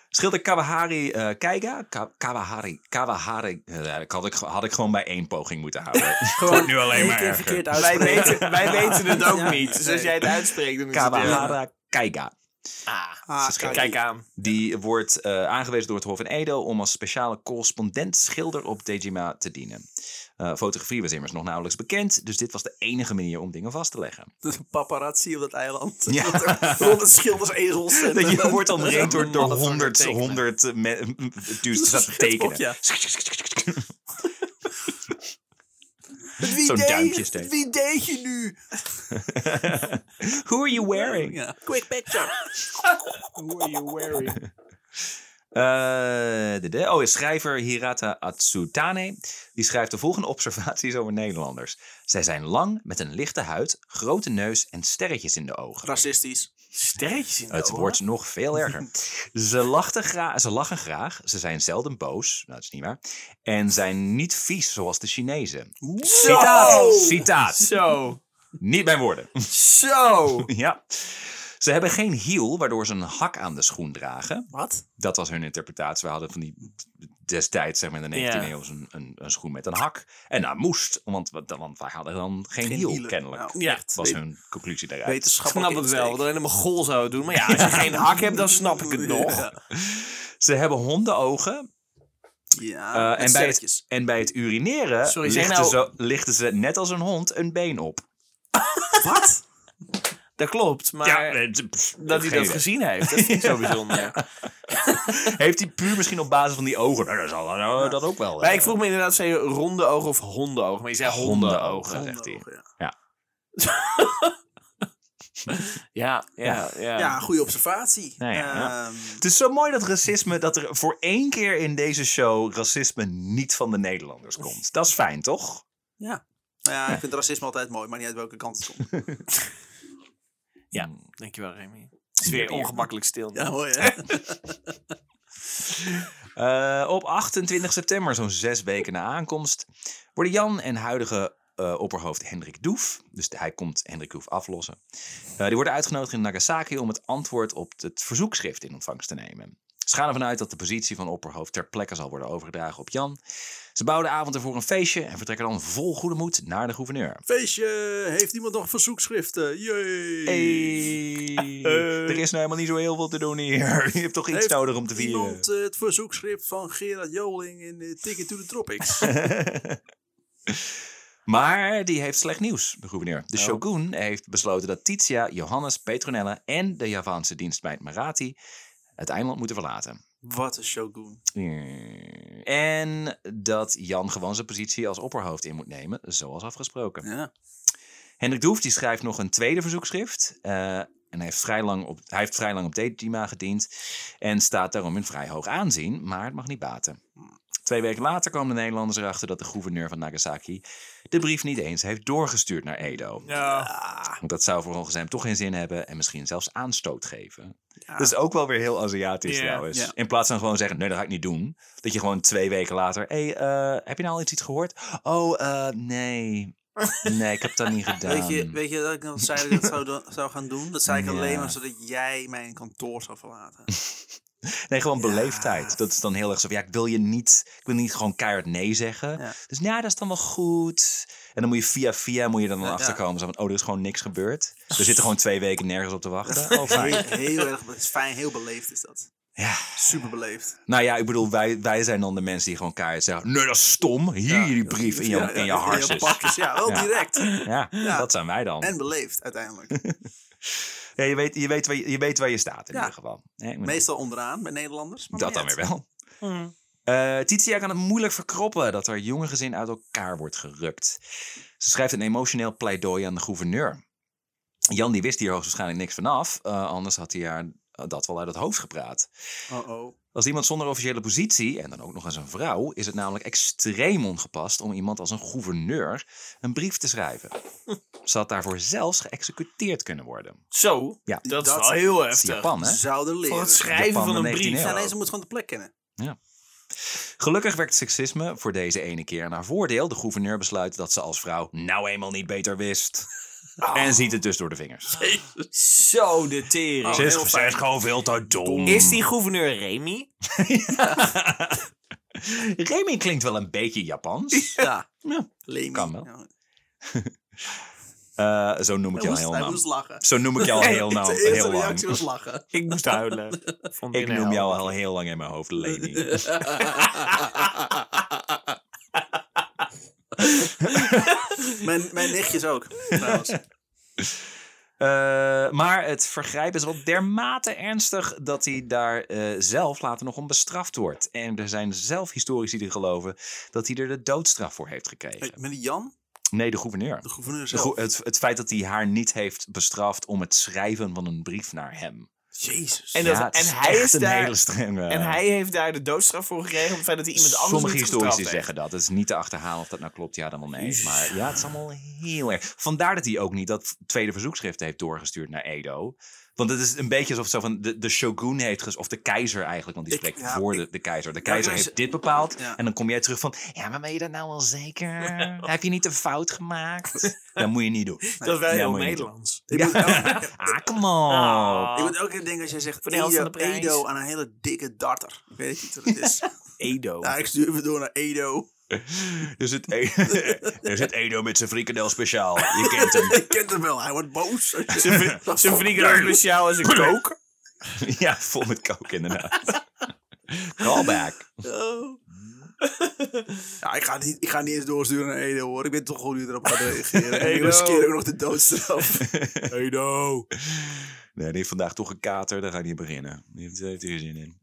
Schilder Kawahari eh Keiga. Ka- Kawahari. Kawahari. had, ik, had ik gewoon bij één poging moeten houden. Gewoon nu alleen maar erger. verkeerd Wij weten, wij weten het ook Ja. niet. Dus als jij het uitspreekt, dan is het... Kawahara Keiga. Ah, Ah, Kijk. kijk aan. Die wordt eh, aangewezen door het Hof in Edo om als speciale correspondent schilder op Dejima te dienen. Eh, fotografie was immers nog nauwelijks bekend, dus dit was de enige manier om dingen vast te leggen. Een paparazzi op dat eiland. Ja. Rond het schildersezels. en- Dat je wordt omringd door, door honderd, tekenen. honderd eh, dudes Dat tekenen. schetsblok, Wie deed-. Wie deed je nu? Who are you wearing? Ja. Quick picture. Who are you wearing? Eh, de, de, oh, schrijver Hirata Atsutane. Die schrijft de volgende observaties over Nederlanders. Zij zijn lang, met een lichte huid, grote neus en sterretjes in de ogen. Racistisch. Sterretjes in de Het ogen. wordt nog veel erger. Ze, lachten gra- ze lachen graag, ze zijn zelden boos, nou dat is niet waar, en zijn niet vies zoals de Chinezen. Citaat, citaat. Zo. Niet mijn woorden. Zo. ja. Ze hebben geen hiel, waardoor ze een hak aan de schoen dragen. Wat? Dat was hun interpretatie. We hadden van die destijds, zeg maar in de 19e Ja. eeuw, een, een, een schoen met een hak. En dat moest, want, want wij hadden dan geen, hiel, hielen. kennelijk. Nou, Ja, echt. was hun conclusie daaruit. Ik Wetenschappelijk snap het wel, dat alleen maar gol zou het doen. Maar ja, als je geen hak hebt, dan snap ik het nog. Ja. Ze hebben hondenogen, Ja, Eh, met en, bij het, en bij het urineren Sorry, lichten, nou- ze, lichten ze net als een hond een been op. Wat? Dat klopt, maar eh, pff, dat hij dat idee. gezien heeft, dat is niet zo bijzonder. Heeft hij puur misschien op basis van die ogen? Nou, dan zal nou, dat ook wel. Maar eh, ik vroeg me inderdaad, zei je ronde ogen of hondenogen? Maar je zei hondenogen. Zegt hij. Ja. Ja, ja, ja. Ja, goede observatie. Nou ja, ja. Ehm, Het is zo mooi dat racisme, dat er voor één keer in deze show racisme niet van de Nederlanders komt. Dat is fijn, toch? ja. Nou ja, ik vind racisme altijd mooi, maar niet uit welke kant het komt. Ja, dankjewel Remy. Het is weer ongemakkelijk stil. Ja, mooi hè? Eh, op 28 september, zo'n zes weken na aankomst, worden Jan en huidige eh, opperhoofd Hendrik Doef, dus hij komt Hendrik Doef aflossen, eh, die worden uitgenodigd in Nagasaki om het antwoord op het verzoekschrift in ontvangst te nemen. Ze gaan ervan uit dat de positie van opperhoofd ter plekke zal worden overgedragen op Jan. Ze bouwen de avond ervoor een feestje en vertrekken dan vol goede moed naar de gouverneur. Feestje, heeft iemand nog verzoekschriften? Jee! Hey, er is nou helemaal niet zo heel veel te doen hier. Je hebt toch iets Heeft nodig om te vieren. Iemand het verzoekschrift van Gerard Joling in eh, Ticket to the Tropics. Maar die heeft slecht nieuws, de gouverneur. De Oh. shogun heeft besloten dat Titia, Johannes, Petronella en de Javaanse dienstmeid Marathi het eiland moeten verlaten. Wat een shogun. En dat Jan gewoon zijn positie als opperhoofd in moet nemen, zoals afgesproken. Ja. Hendrik Doef die schrijft nog een tweede verzoekschrift. eh, en hij heeft, vrij lang op, hij heeft vrij lang op Dejima gediend. En staat daarom in vrij hoog aanzien, maar het mag niet baten. Twee weken later kwamen de Nederlanders erachter dat de gouverneur van Nagasaki de brief niet eens heeft doorgestuurd naar Edo. Ja. Want dat zou volgens hem toch geen zin hebben en misschien zelfs aanstoot geven. Ja. Dat is ook wel weer heel Aziatisch trouwens. In plaats van gewoon zeggen, nee dat ga ik niet doen. Dat je gewoon twee weken later, hé, hey, eh, heb je nou al iets, iets gehoord? Oh, eh, nee. Nee, ik heb dat niet gedaan. Weet je, weet je dat ik dan zei dat ik dat zou, zou gaan doen? Dat zei ik Ja. alleen maar zodat jij mijn kantoor zou verlaten. Nee, gewoon Ja. beleefdheid. Dat is dan heel erg zo van, ja, ik wil je niet, ik wil niet gewoon keihard nee zeggen. Ja. Dus ja, dat is dan wel goed. En dan moet je via via, moet je dan ja. achterkomen. Zo van, oh, er is gewoon niks gebeurd. We zitten gewoon twee weken nergens op te wachten. Oh, fijn. Heel, heel erg het is fijn, heel beleefd is dat. Ja. Super beleefd. Nou ja, ik bedoel, wij, wij zijn dan de mensen die gewoon keihard zeggen, nee, dat is stom. Hier, Ja. die brief in je, Ja, in je pakjes, ja, wel Ja. direct. Ja, Ja. dat zijn wij dan. En beleefd uiteindelijk. Ja, je, weet, je, weet waar je, je weet waar je staat in Ja. ieder geval. Hè, ik bedoel, Meestal onderaan bij Nederlanders. maar dat dan weer wel. Eh Titia kan het moeilijk verkroppen dat haar jonge gezin uit elkaar wordt gerukt. Ze schrijft een emotioneel pleidooi aan de gouverneur. Jan die wist hier hoogstwaarschijnlijk niks vanaf, eh, anders had hij haar dat wel uit het hoofd gepraat. Oh oh. Als iemand zonder officiële positie, en dan ook nog eens een vrouw, is het namelijk extreem ongepast om iemand als een gouverneur een brief te schrijven. Ze had daarvoor zelfs geëxecuteerd kunnen worden. Zo, Ja. dat is wel heel heftig. Japan, hè? Zouden leren. Voor het schrijven Japan van een brief. 19e Ja, nee, ze moet gewoon de plek kennen. Gelukkig werkt seksisme voor deze ene keer in haar voordeel. De gouverneur besluit dat ze als vrouw nou eenmaal niet beter wist. En ziet het dus door de vingers. Zo, de tering. Oh, ze, is, ze gewoon veel te dom. Is die gouverneur Remy? Remy klinkt wel een beetje Japans. Ja. Ja, Lemi. Kan wel. Ja. Eh, zo noem ik Hij je al moest, heel lang. Zo noem ik je al heel, nou, heel reactie lang. was lachen. Ik moest huilen. Ik noem jou al heel lang in mijn hoofd Leni. mijn, mijn nichtjes ook, trouwens. Eh, maar het vergrijp is wel dermate ernstig dat hij daar eh, zelf later nog om bestraft wordt. En er zijn zelf historici die geloven dat hij er de doodstraf voor heeft gekregen. Met die Jan, Nee, de gouverneur. de gouverneur De zelf. het feit dat hij haar niet heeft bestraft om het schrijven van een brief naar hem. Jezus. En, dat, Ja, het en, hij echt is een daar, hele strenge... en hij heeft daar de doodstraf voor gekregen op het feit dat hij iemand anders Sommige historici zeggen dat. Het is niet te achterhalen of dat nou klopt. Ja, dan wel nee. Maar ja, het is allemaal heel erg. Vandaar dat hij ook niet dat tweede verzoekschrift heeft doorgestuurd naar Edo. Want het is een beetje alsof zo van de, de shogun heeft ges of de keizer eigenlijk, want die Ik- spreekt ja, voor ik- de, de keizer. De keizer ja, heeft dit bepaald. Ja. En dan kom jij terug van, ja, maar ben je dat nou wel zeker? Heb je niet een fout gemaakt? Dat moet je niet doen. Dat is wel Ja, heel Nederlands. Ik moet elke- Ah, come on. Ah. Ik moet elke keer denken als jij zegt Edo, de prijs. Edo aan een hele dikke darter. Ik weet niet wat het is. Edo. ja, ik stuur even door naar Edo. Er zit, E- er zit Edo met zijn frikandel speciaal. Je kent hem. Ik ken hem wel, hij wordt boos. Zijn vrienden speciaal als een kook. Ja, vol met kook inderdaad. Callback. Oh. Ja, ik ga, niet, ik ga niet eens doorsturen naar Edo hoor. Ik weet toch gewoon je erop gaat reageren. En ik riskeer ook nog de doodstraf. Edo. Nee, die heeft vandaag toch een kater. Daar ga ik niet beginnen. Die heeft, heeft hier zin in.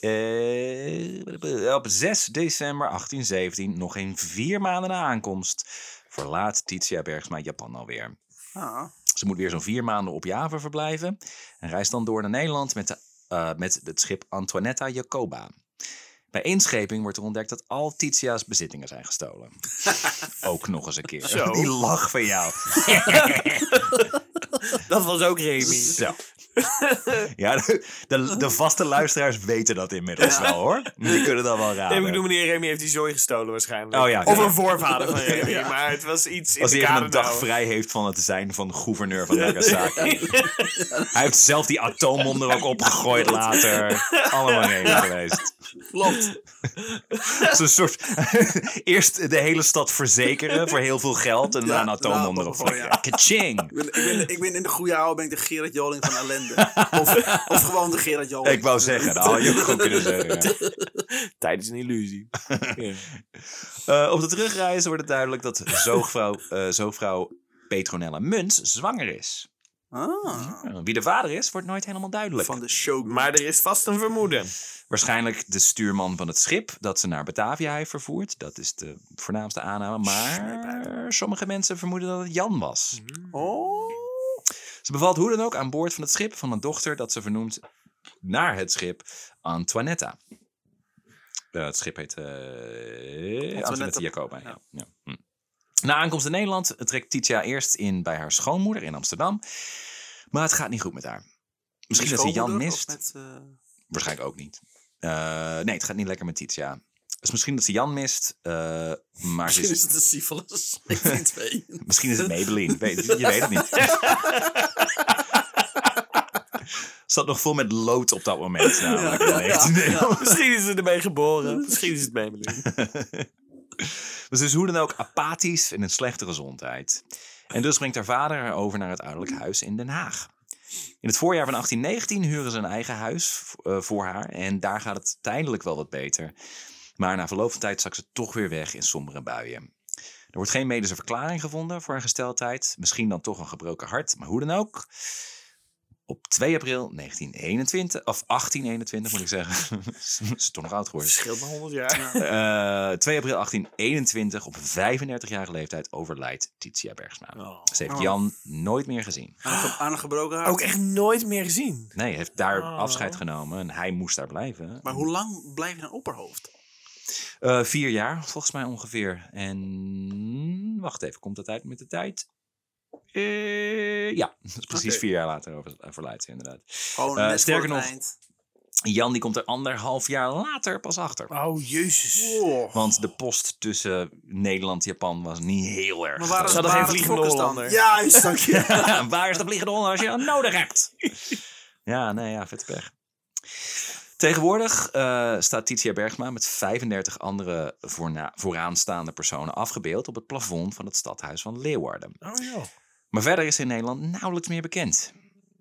Eh, op 6 december 1817, nog geen vier maanden na aankomst, verlaat Titia Bergsma Japan alweer. Ah, Ze moet weer zo'n vier maanden op Java verblijven en reist dan door naar Nederland met, de, eh, met het schip Antoinetta Jacoba. Bij inscheping wordt er ontdekt dat al Titia's bezittingen zijn gestolen. Ook nog eens een keer. Zo. Die lach van jou. Dat was ook Remy. Zo. Ja, de, de, de vaste luisteraars weten dat inmiddels Ja. wel hoor. Die kunnen dat wel raden. Nee, ik bedoel, meneer Remy heeft die zooi gestolen waarschijnlijk. Oh ja, of ja. een voorvader van Remy, Ja. maar het was iets in Als de hij even een dag kadernauw. vrij heeft van het zijn van gouverneur van Nagasaki. Hij heeft zelf die atoombom er ook opgegooid later. Allemaal reden geweest. klopt. Het is een soort... Eerst de hele stad verzekeren voor heel veel geld. En Ja, daarna een atoombom erop. gewoon, ja. Kaching! Ik ben, ik, ben, ik ben in de goede oude ben ik de Gerard Joling van ellende. Of, of gewoon de Gerard Joling. Ik wou zeggen, dat had je ook gewoon kunnen zeggen. ja. Tijd is een illusie. Ja. Eh, op de terugreis wordt het duidelijk dat zoogvrouw, eh zoogvrouw Petronella Muns zwanger is. Ah, Wie de vader is, wordt nooit helemaal duidelijk. van de show. Maar er is vast een vermoeden. Waarschijnlijk de stuurman van het schip dat ze naar Batavia heeft vervoerd. Dat is de voornaamste aanname. Maar sommige mensen vermoeden dat het Jan was. Oh. Ze bevalt hoe dan ook aan boord van het schip van een dochter dat ze vernoemt naar het schip Antoinetta. Eh, het schip heet eh Antoinetta Jacoba. Ja. Ja. Hm. Na aankomst in Nederland trekt Titia eerst in bij haar schoonmoeder in Amsterdam. Maar het gaat niet goed met haar. Misschien dat ze Jan mist. Met, eh, Waarschijnlijk ook niet. Nee, het gaat niet lekker met Titia. Dus misschien dat ze Jan mist. eh, maar misschien ze is is, het een syphilis. Ik weet het twee. misschien is het Maybelline. Weet, je weet het niet. Zat nog vol met lood op dat moment. Ja, ja, 1991. Misschien is ze ermee geboren. Misschien is het Maybelline. Dus hoe dan ook apathisch en in slechte gezondheid. En dus brengt haar vader haar over naar het ouderlijk huis in Den Haag. In het voorjaar van 1819 huren ze een eigen huis eh, voor haar. En daar gaat het tijdelijk wel wat beter. Maar na verloop van tijd zakt ze toch weer weg in sombere buien. Er wordt geen medische verklaring gevonden voor haar gesteldheid. Misschien dan toch een gebroken hart, maar hoe dan ook. Op 2 april 1921, of 1821 moet ik zeggen. ze is toch nog oud geworden. Verschilt maar 100 jaar. Eh, 2 april 1821, op 35-jarige leeftijd, overlijdt Titia Bergsma. Oh. Ze heeft Oh. Jan nooit meer gezien. Aan een, ge- aan een gebroken hart. Ook echt nooit meer gezien. Nee, hij heeft daar Oh. afscheid genomen en hij moest daar blijven. Maar hoe lang blijf je een opperhoofd? Eh, vier jaar, volgens mij ongeveer. En wacht even, komt dat uit met de tijd? Eh, ja, dat is precies vier jaar later over, overlijdt ze inderdaad. Gewoon Eh, net sterker nog- eind. Jan die komt er anderhalf jaar later pas achter. Oh, jezus. Oh. Want de post tussen Nederland en Japan was niet heel erg Maar het, hadden geen vliegende? Hollander. Ja, juist, dank je. Waar is de vliegende hond als je hem nodig hebt? ja, nee, ja, vette pech. Tegenwoordig eh, staat Titia Bergsma met 35 andere voorna- vooraanstaande personen afgebeeld op het plafond van het stadhuis van Leeuwarden. Oh. Maar verder is ze in Nederland nauwelijks meer bekend.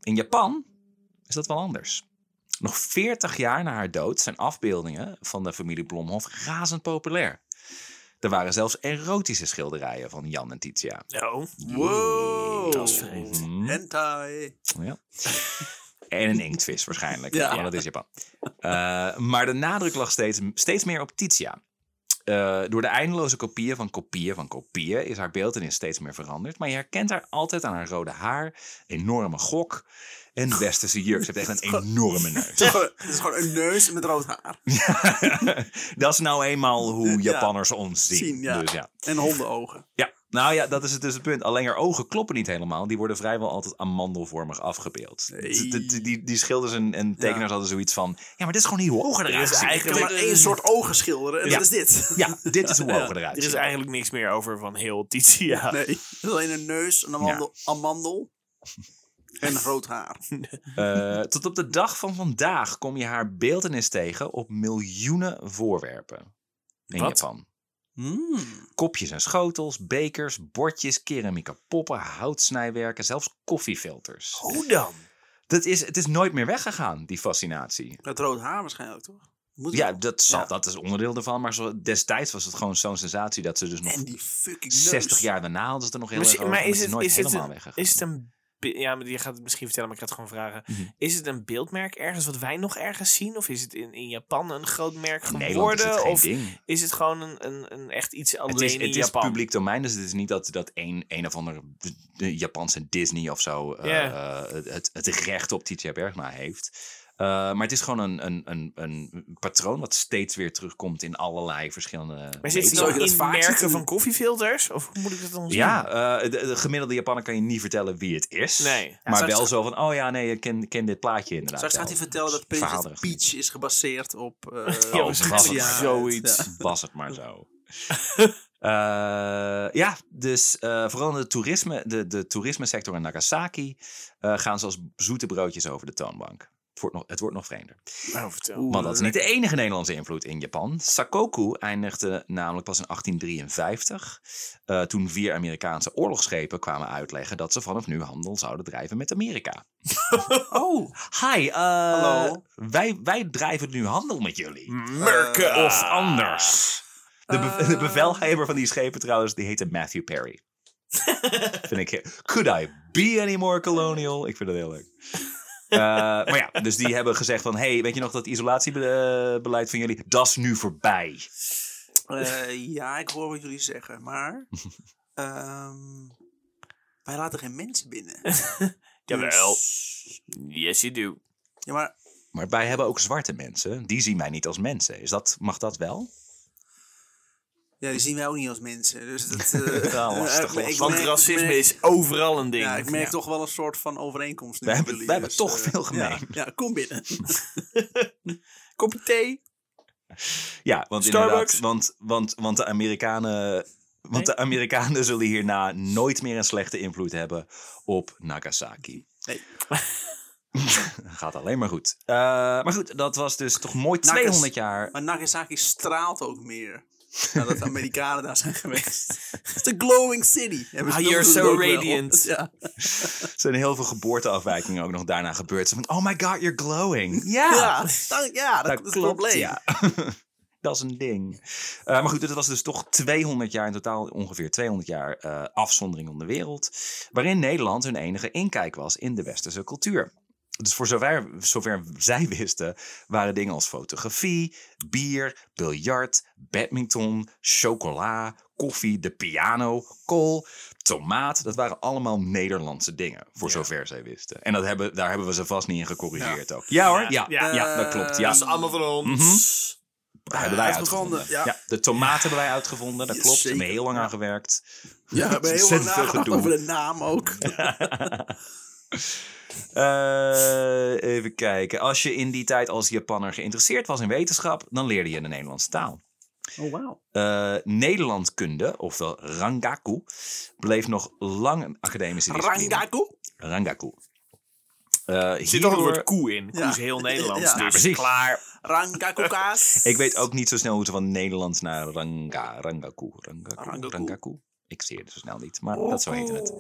In Japan is dat wel anders. Nog 40 jaar na haar dood zijn afbeeldingen van de familie Blomhof razend populair. Er waren zelfs erotische schilderijen van Jan en Titia. Oh, Wow. dat is vreemd. Mhm. Hentai. Ja. En een inktvis waarschijnlijk. Ja. Ja, dat is Japan. Eh, maar de nadruk lag steeds, steeds meer op Titia. Eh, door de eindeloze kopieën van kopieën van kopieën is haar beeldenis steeds meer veranderd. Maar je herkent haar altijd aan haar rode haar, enorme gok en westerse jurk. Ze heeft echt een enorme neus. Het is, gewoon, het is gewoon een neus met rood haar. dat is nou eenmaal hoe Ja. Japanners ons zien. Zien, ja. Dus ja. En hondenogen. Ja, nou ja, dat is het dus het punt. Alleen haar ogen kloppen niet helemaal. Die worden vrijwel altijd amandelvormig afgebeeld. Nee. D- d- Die, die schilders en, en tekenaars hadden zoiets van... Ja, maar dit is gewoon niet hoe ogen Er eruit is zien. Ik kan eigenlijk, maar één soort ogen schilderen en Ja. dat is dit. Ja, dit is hoe ogen eruit er is zien. eigenlijk niks meer over van heel Titia. Nee, het is alleen een neus, een amandel, amandel en rood haar. Eh, tot op de dag van vandaag kom je haar beeldenis tegen op miljoenen voorwerpen. In Wat? Japan. Hmm. Kopjes en schotels, bekers, bordjes, keramieke poppen, houtsnijwerken, zelfs koffiefilters. Hoe dan? Dat is, het is nooit meer weggegaan, die fascinatie. Het rood haar waarschijnlijk, toch? Moet Ja, dat, zal, Ja. dat is onderdeel ervan. Maar zo, destijds was het gewoon zo'n sensatie dat ze dus nog En die fucking neus. 60 jaar daarna hadden ze het er nog heel erg over. maar is het is, het is het een... Ja, maar je gaat het misschien vertellen, maar ik ga het gewoon vragen. Mhm. Is het een beeldmerk ergens wat wij nog ergens zien? Of is het in, in Japan een groot merk geworden? is of ding. is het gewoon een, een, een echt iets alleen Het is, in het is Japan? publiek domein, dus het is niet dat, dat een, een of andere de Japanse Disney of zo eh, eh, het, het recht op Titia Bergma heeft. Eh, maar het is gewoon een, een, een, een patroon wat steeds weer terugkomt in allerlei verschillende Maar zit het je dat merken van koffiefilters? Of hoe moet ik dat dan zien? Ja, eh, de, de gemiddelde Japaner kan je niet vertellen wie het is. Nee. Ja, maar wel zo van, oh ja, nee, ik ken, ken dit plaatje inderdaad. Straks gaat hij vertellen dat Princess. Peach is gebaseerd op... eh Oh, was was het ja, zoiets. ja. Was het maar zo. Eh, ja, dus eh, vooral in de, toerisme, de, de toerismesector in Nagasaki eh, gaan ze als zoete broodjes over de toonbank. Het wordt nog, het wordt nog vreemder. Nou, vertel. Maar dat is niet de enige Nederlandse invloed in Japan. Sakoku eindigde namelijk pas in 1853. eh, toen vier Amerikaanse oorlogsschepen kwamen uitleggen dat ze vanaf nu handel zouden drijven met Amerika. Oh, Hi, eh, Hallo. Wij, wij drijven nu handel met jullie. Merken. Eh, Of anders. De, be- de bevelhebber van die schepen trouwens, die heette Matthew Perry. vind ik... Could I be any more colonial? Ik vind dat heel leuk. Eh, maar ja, dus die hebben gezegd van... hey, weet je nog dat isolatiebeleid van jullie? Dat is nu voorbij. eh, ja, ik hoor wat jullie zeggen, maar... ehm, wij laten geen mensen binnen. Jawel. Dus- Yes, you do. ja, maar Maar wij hebben ook zwarte mensen. Die zien wij niet als mensen. Is dat, mag dat wel? Ja, die zien wij ook niet als mensen. Dus dat... Ja, lastig, lastig. ik Want merk- racisme merk- is overal een ding. Ja, ik merk Ja. toch wel een soort van overeenkomst nu We hebben- jullie, we hebben toch eh, veel gemeen. Ja, kom binnen. Kopje thee? Ja, want Starbucks. inderdaad. Want, want, want de Amerikanen... Want de Amerikanen zullen hierna nooit meer een slechte invloed hebben op Nagasaki. Nee. Gaat alleen maar goed. Eh, maar goed, dat was dus toch mooi Nagas- 200 jaar. Maar Nagasaki straalt ook meer. Nadat de Amerikanen daar zijn geweest. Het is de glowing city. Ah, you're so radiant. Ja. Er zijn heel veel geboorteafwijkingen ook nog daarna gebeurd. Van, oh my god, you're glowing. Ja, Ja, dat, is het probleem. Ja. dat is een ding. Eh, maar goed, het was dus toch 200 jaar in totaal, ongeveer 200 jaar eh, afzondering om de wereld. Waarin Nederland hun enige inkijk was in de westerse cultuur. Dus voor zover, zover zij wisten, waren dingen als fotografie, bier, biljart, badminton, chocola, koffie, de piano, kool, tomaat. Dat waren allemaal Nederlandse dingen, voor zover zij wisten. En dat hebben, daar hebben we ze vast niet in gecorrigeerd ook. Ja hoor, ja, ja, Ja. dat klopt. Ja, Dat is allemaal van ons. dat hebben wij uitgevonden, uitgevonden. ja. Ja. de tomaat hebben wij uitgevonden, dat Ja, klopt. Daar hebben we heel lang Ja. aan gewerkt. Ja, we hebben heel lang nagedacht over de naam ook. Eh, even kijken. Als je in die tijd als Japanner geïnteresseerd was in wetenschap, dan leerde je de Nederlandse taal. Oh, wauw. Eh, Nederlandkunde, ofwel Rangaku, bleef nog lang een academische discipline. Rangaku? Rangaku. Eh, Er zit toch het hierdoor- woord koe in. Koe Ja. is heel Nederlands. Ja, dus precies. klaar. Rangakukaas. Ik weet ook niet zo snel hoe ze van Nederlands naar Ranga, Rangaku, Rangaku, Rangaku. Ik zie het zo snel niet, maar dat zo heette het.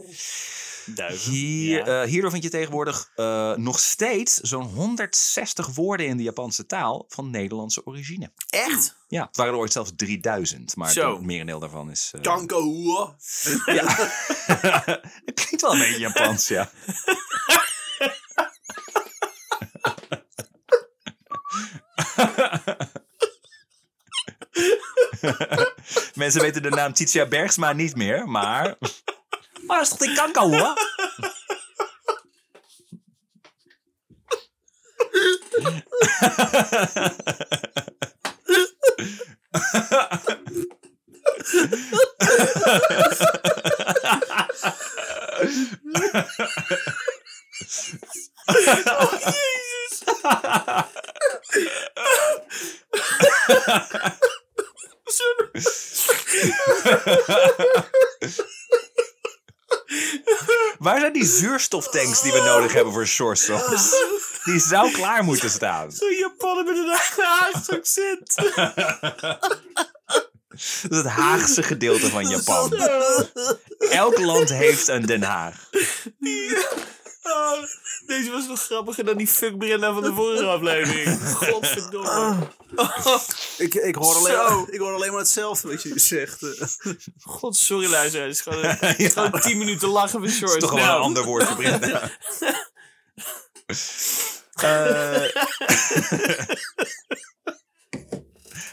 Duiven. Hier, Ja. eh, hierdoor vind je tegenwoordig eh, nog steeds zo'n 160 woorden in de Japanse taal van Nederlandse origine. Echt? Ja, het waren er ooit zelfs 3000, maar Zo. het merendeel daarvan is... eh, Kankahoe. ja. het klinkt wel een beetje Japans, ja. Mensen weten de naam Titia Bergsma niet meer, maar... Maar is toch die kanker, hoor? Waar zijn die zuurstoftanks die we nodig hebben voor shortstops? Die zou klaar moeten staan. Zo'n Japaner met een Haagse accent. Dat is het Haagse gedeelte van Japan. Elk land heeft een Den Haag. Oh, deze was nog grappiger dan die fuck Brenda van de vorige aflevering. Godverdomme. Ik, ik, hoor alleen, ik hoor alleen maar hetzelfde wat je zegt. eh. God, sorry luisteraars. Het is gewoon, het is gewoon 10 minuten lachen voor shorts. Dat is toch wel Nou, een ander woord voor Brenda. Eh,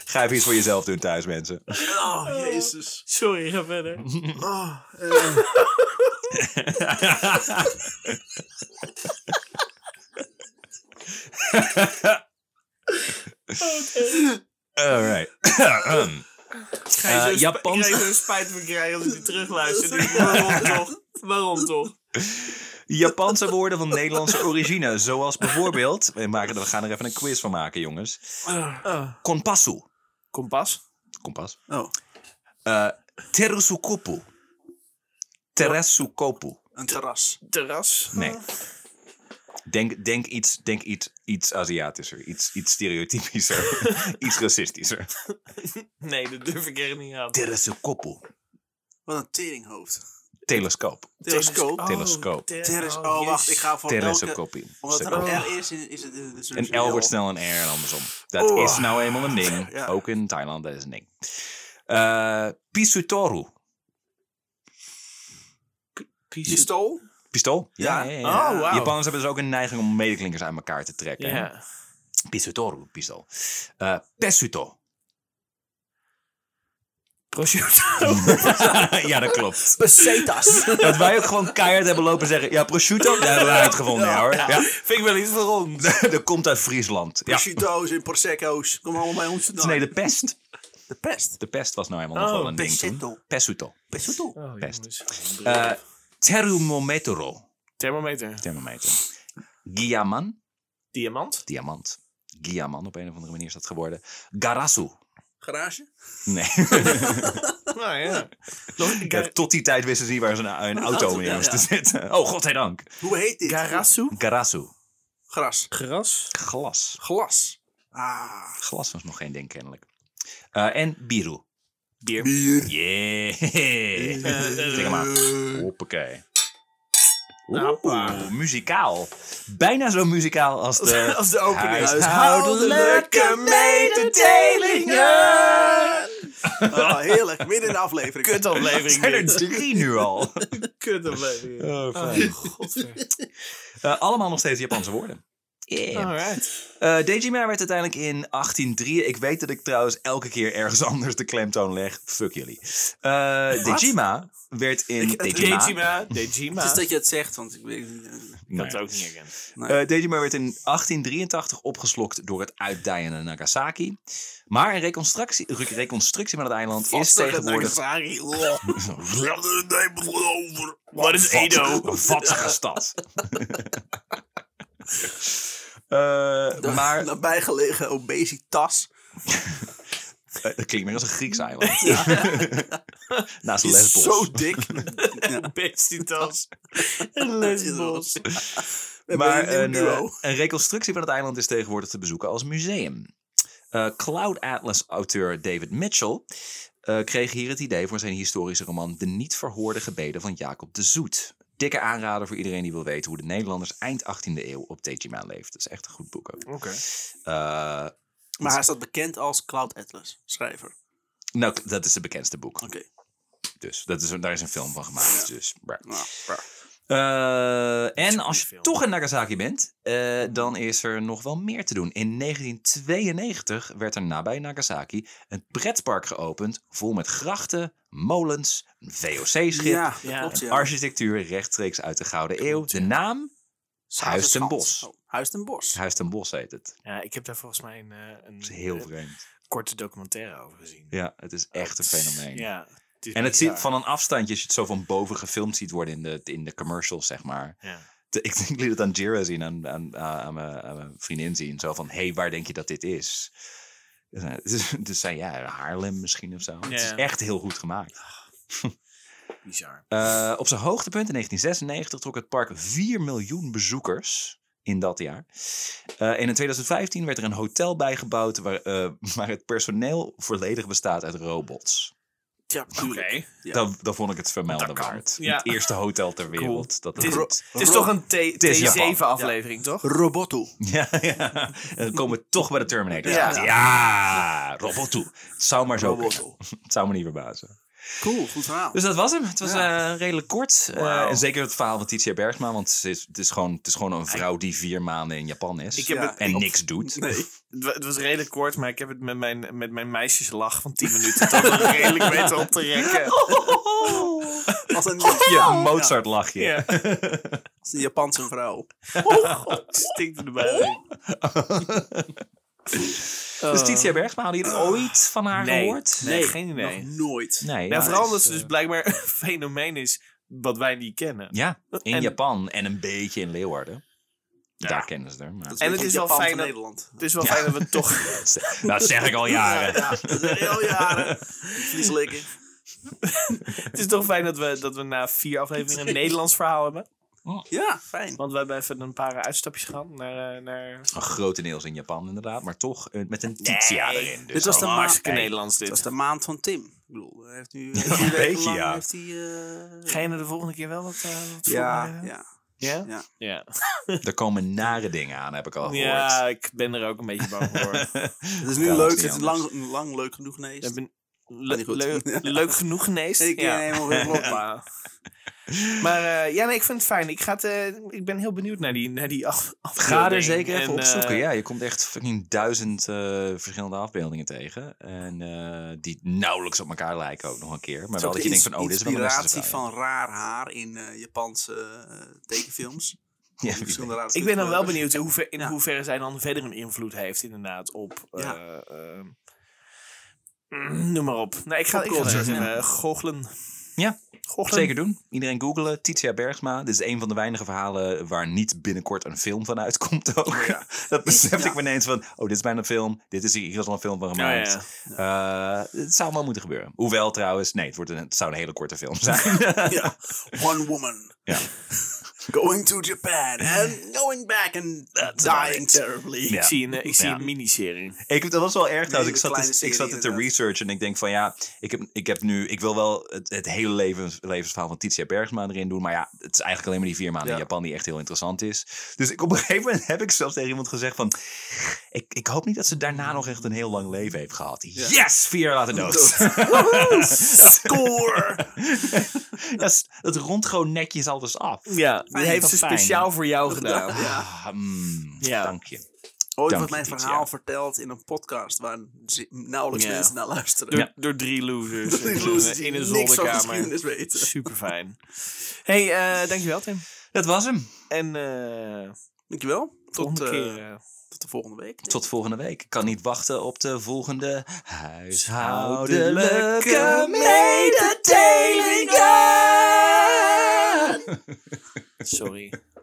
Ga even iets voor jezelf doen thuis, mensen. Oh, jezus. Sorry, ga verder. Oh, eh. Alright. Ga je Eh, zo'n spijt van krijgen als ik die terugluister. Waarom toch? Waarom toch? Japanse woorden van Nederlandse origine. Zoals bijvoorbeeld... We, maken, we gaan er even een quiz van maken, jongens. Konpasu. Kompas. Kompas. oh, Eh terusukopu. Teresukopu. een terras. Terras. Nee. Denk, denk, iets, denk iets, iets Aziatischer. Iets, iets stereotypischer. iets racistischer. Nee, dat durf ik echt niet aan. Teresukopu. Wat een teringhoofd. Telescoop. Telescoop. Oh, Telescoop. ter- Teres, oh, oh, wacht, ik ga voor elke... Teresukopu. Omdat er een R is, is het... Is het Een L wordt snel een R en andersom. Dat Oh. is nou eenmaal een ding. Ja. Ook in Thailand, dat is een ding. Eh Pisutoru. Pistool? Pistool? Ja. ja, ja. Oh. Japanners hebben dus ook een neiging om medeklinkers aan elkaar te trekken. Ja. Pisutoru, pistool. Eh Pesuto. Prosciutto. ja, dat klopt. Pesetas. Dat wij ook gewoon keihard hebben lopen zeggen... Ja, prosciutto, dat hebben we uitgevonden, ja, hoor. Ja. Vind ik wel iets voor ons. Dat komt uit Friesland. Ja. Prosciutto's en prosecco's. Kom allemaal bij ons vandaan. Nee, de pest. De pest. De pest was nou helemaal nog Oh, wel een ding toen. Pesuto. Pesuto. Oh, Best. jongens. Thermometro. Thermometer. Thermometer. Diamant. Diamant. Giaman op een of andere manier is dat geworden. Garasu. Garage? Nee. Nou ja. Tot die tijd wisten ze niet waar ze een, een auto in ja, moesten ja. zitten. Oh, godzijdank. Hoe heet dit? Garasu. Garasu. Gras. Gras. Glas. Glas. Ah. Glas was nog geen ding kennelijk. Eh, en biru. Bier. Bier. Yeah. Zeg eh, maar. Hoppakee. Hoppa. Oeh, muzikaal. Bijna zo muzikaal als de... Als de opening. Huishoudelijke mededelingen. Oh, heerlijk. Midden in de aflevering. Kutaflevering. Zijn er drie nu al? Kutaflevering. Oh, Oh. Eh, allemaal nog steeds Japanse woorden. Yeah. Alright. Eh, Dejima werd uiteindelijk in 1803. Ik weet dat ik trouwens elke keer ergens anders de klemtoon leg. Fuck jullie. Eh Dejima werd in Ik- Dejima. Dejima. Dejima. Het is dat je het zegt, want ik het. Ik Nee. het ook niet herkend. Nee. Eh, Dejima werd in 1883 opgeslokt door het uitdijende Nagasaki. Maar een reconstructie, re- reconstructie van het eiland is tegenwoordig... Nagasaki. Wat is Edo? Een vatsige stad. Eh, maar Nabijgelegen obesitas. eh, dat klinkt meer als een Grieks eiland. Naast Die is Lesbos. zo dik. Bestitas. En Lesbos. We Maar hebben een, een eh, een reconstructie van het eiland is tegenwoordig te bezoeken als museum. Eh, Cloud Atlas-auteur David Mitchell eh, kreeg hier het idee voor zijn historische roman De Niet Verhoorde Gebeden van Jacob de Zoet. Dikke aanrader voor iedereen die wil weten hoe de Nederlanders eind 18e eeuw op Tejima leefden. Dat is echt een goed boek ook. Oké. Eh, Maar hij staat bekend als Cloud Atlas, schrijver. nou, dat is het bekendste boek. Oké. Dus dat is, daar is een film van gemaakt. Ja. Dus. Nou, ja. Eh, en een als je toch in Nagasaki bent, eh, dan is er nog wel meer te doen. In 1992 werd er nabij Nagasaki een pretpark geopend, vol met grachten, molens, een VOC-schip, Ja, Ja. klopt, ja. architectuur rechtstreeks uit de Gouden Eeuw. De naam? Huis ten Bos. Oh, Huis ten Bos. Huis ten Bos heet het. Ja, ik heb daar volgens mij een, eh, een Dat is heel vreemd. korte documentaire over gezien. Ja, het is echt een fenomeen. Ja. Is En het ziet van een afstandje, als je het zo van boven gefilmd ziet worden in de, in de commercials, zeg maar. Ja. De- ik, ik liet het aan Jira zien, aan, aan, aan, mijn, aan mijn vriendin zien. Zo van, hé, hey, waar denk je dat dit is? Dus, dus zei, ja, Haarlem misschien of zo. Het is echt heel goed gemaakt. Bizar. Eh, op zijn hoogtepunt in 1996 trok het park 4 miljoen bezoekers in dat jaar. Eh, en in 2015 werd er een hotel bijgebouwd waar, eh, waar het personeel volledig bestaat uit robots. Ja, Oké. tuurlijk. Ja. Dan, dan vond ik het vermelden Dat kan. waard. Ja. Het eerste hotel ter wereld. Dat Het het is, doet. het is toch een T- is Japan. T7-aflevering, toch? Roboto. Ja, ja. En dan komen we toch bij de Terminator. Ja. Ja, ja Roboto. Het zou maar zo kunnen. Het zou me niet verbazen. Cool, goed verhaal. Dus dat was hem. Het was Ja. eh, redelijk kort. Eh, en zeker het verhaal van Titia Bergsma. Want het is, het, is gewoon, het is gewoon een vrouw die vier maanden in Japan is. Ik heb Ja. het, en op- niks doet. Nee. het wa- het was redelijk kort, maar ik heb het met mijn, met mijn meisjeslach van 10 minuten toch redelijk weten op te rekken. Als een, Ja, Mozart lachje. Ja. als een Japanse vrouw. Stinkt erbij. Dus Titia Bergsma, hadden jullie ooit van haar Nee. gehoord? Nee, geen idee. Nog nooit. Nee, Ja, ja, vooral omdat ze dus eh, blijkbaar een fenomeen is wat wij niet kennen. Ja, in En- Japan en een beetje in Leeuwarden. Ja. Daar kennen ze haar. Maar... En het is wel Japan fijn dat- Nederland. Het is wel fijn dat we toch... Nou, dat zeg ik al jaren. Ja, dat is heel jaren. Vlies lekker. Het is toch fijn dat we, dat we na vier afleveringen een Nederlands verhaal hebben. Ja, fijn. Want we hebben even een paar uitstapjes gehad naar... eh, naar... Grotendeels in Japan inderdaad, maar toch eh, met een Titia Nee. erin. Dus Dit was de maand. hartstikke Hey, Nederlands Dat dit. is de maand van Tim. Ik bedoel, hij heeft nu heeft Ja, hij een beetje, lang ja. Heeft hij, eh, Ga je er de volgende keer wel wat, eh, wat ja, eh, ja, Ja? ja. Ja. Er komen nare dingen aan, heb ik al gehoord. Ja, ik ben er ook een beetje bang voor. Het is nu leuk. niet Het is lang, lang leuk genoeg geweest. Ik ben niet goed. leuk, leuk genoeg geneest. Ik ja. ja. helemaal weer op. Maar eh, ja, nee, ik vind het fijn. Ik, ga het, eh, ik ben heel benieuwd naar die, naar die af, Ga er zeker even En, opzoeken. eh, ja, je komt echt fucking duizend eh, verschillende afbeeldingen tegen. En eh, die nauwelijks op elkaar lijken ook nog een keer. Maar Het wel dat de je denkt van, oh, dit is wel een inspiratie van raar haar in Japanse tekenfilms. Ja, Ik ben dan wel benieuwd in, hoever, in Ja. hoeverre zij dan verder een invloed heeft inderdaad op... Ja. mm, noem maar op. Nee, ik ga, ik ga er eens even goochelen. Ja, Zeker doen. Iedereen googelen. Titia Bergsma. Dit is een van de weinige verhalen waar niet binnenkort een film van uitkomt ook. Oh ja. Dat besefte Ja. ik me ineens van, oh, dit is bijna een film. Dit is hier is al een film van gemaakt. ja. Eh, het zou wel moeten gebeuren. Hoewel trouwens, nee, het, wordt een, het zou een hele korte film zijn. Ja, One Woman. ja. Going to Japan and going back and dying terribly. Ik zie een, ik zie Ja. een miniserie. Ik, dat was wel erg trouwens. Ik zat, kleine te, ik zat het te researchen en ik denk van ja, ik heb, ik heb nu, ik wil wel het, het hele levens, levensverhaal van Titia Bergsma erin doen. Maar ja, het is eigenlijk alleen maar die vier maanden in Ja. Japan die echt heel interessant is. Dus ik, op een gegeven moment heb ik zelfs tegen iemand gezegd van, ik, ik hoop niet dat ze daarna nog echt een heel lang leven heeft gehad. Yes! Vier jaar later dood. Score! Ja, s- het rondt gewoon netjes alles af. Ja, dat Fijn, heeft ze fijn. speciaal voor jou gedaan. Ah, mm, Ja. Dank je. Ooit Dank wordt mijn verhaal verteld in een podcast waar nauwelijks Ja. mensen naar luisteren. Door, Ja. door drie losers. In, losers een- die in een niks van zolderkamer. weten. Super fijn. hey, eh, dankjewel Tim. Dat was hem. En eh Dankjewel. Tot, volgende eh, keer. eh, tot de volgende week. Tot volgende week. Ik kan niet wachten op de volgende Huishoudelijke mededelingen. sorry.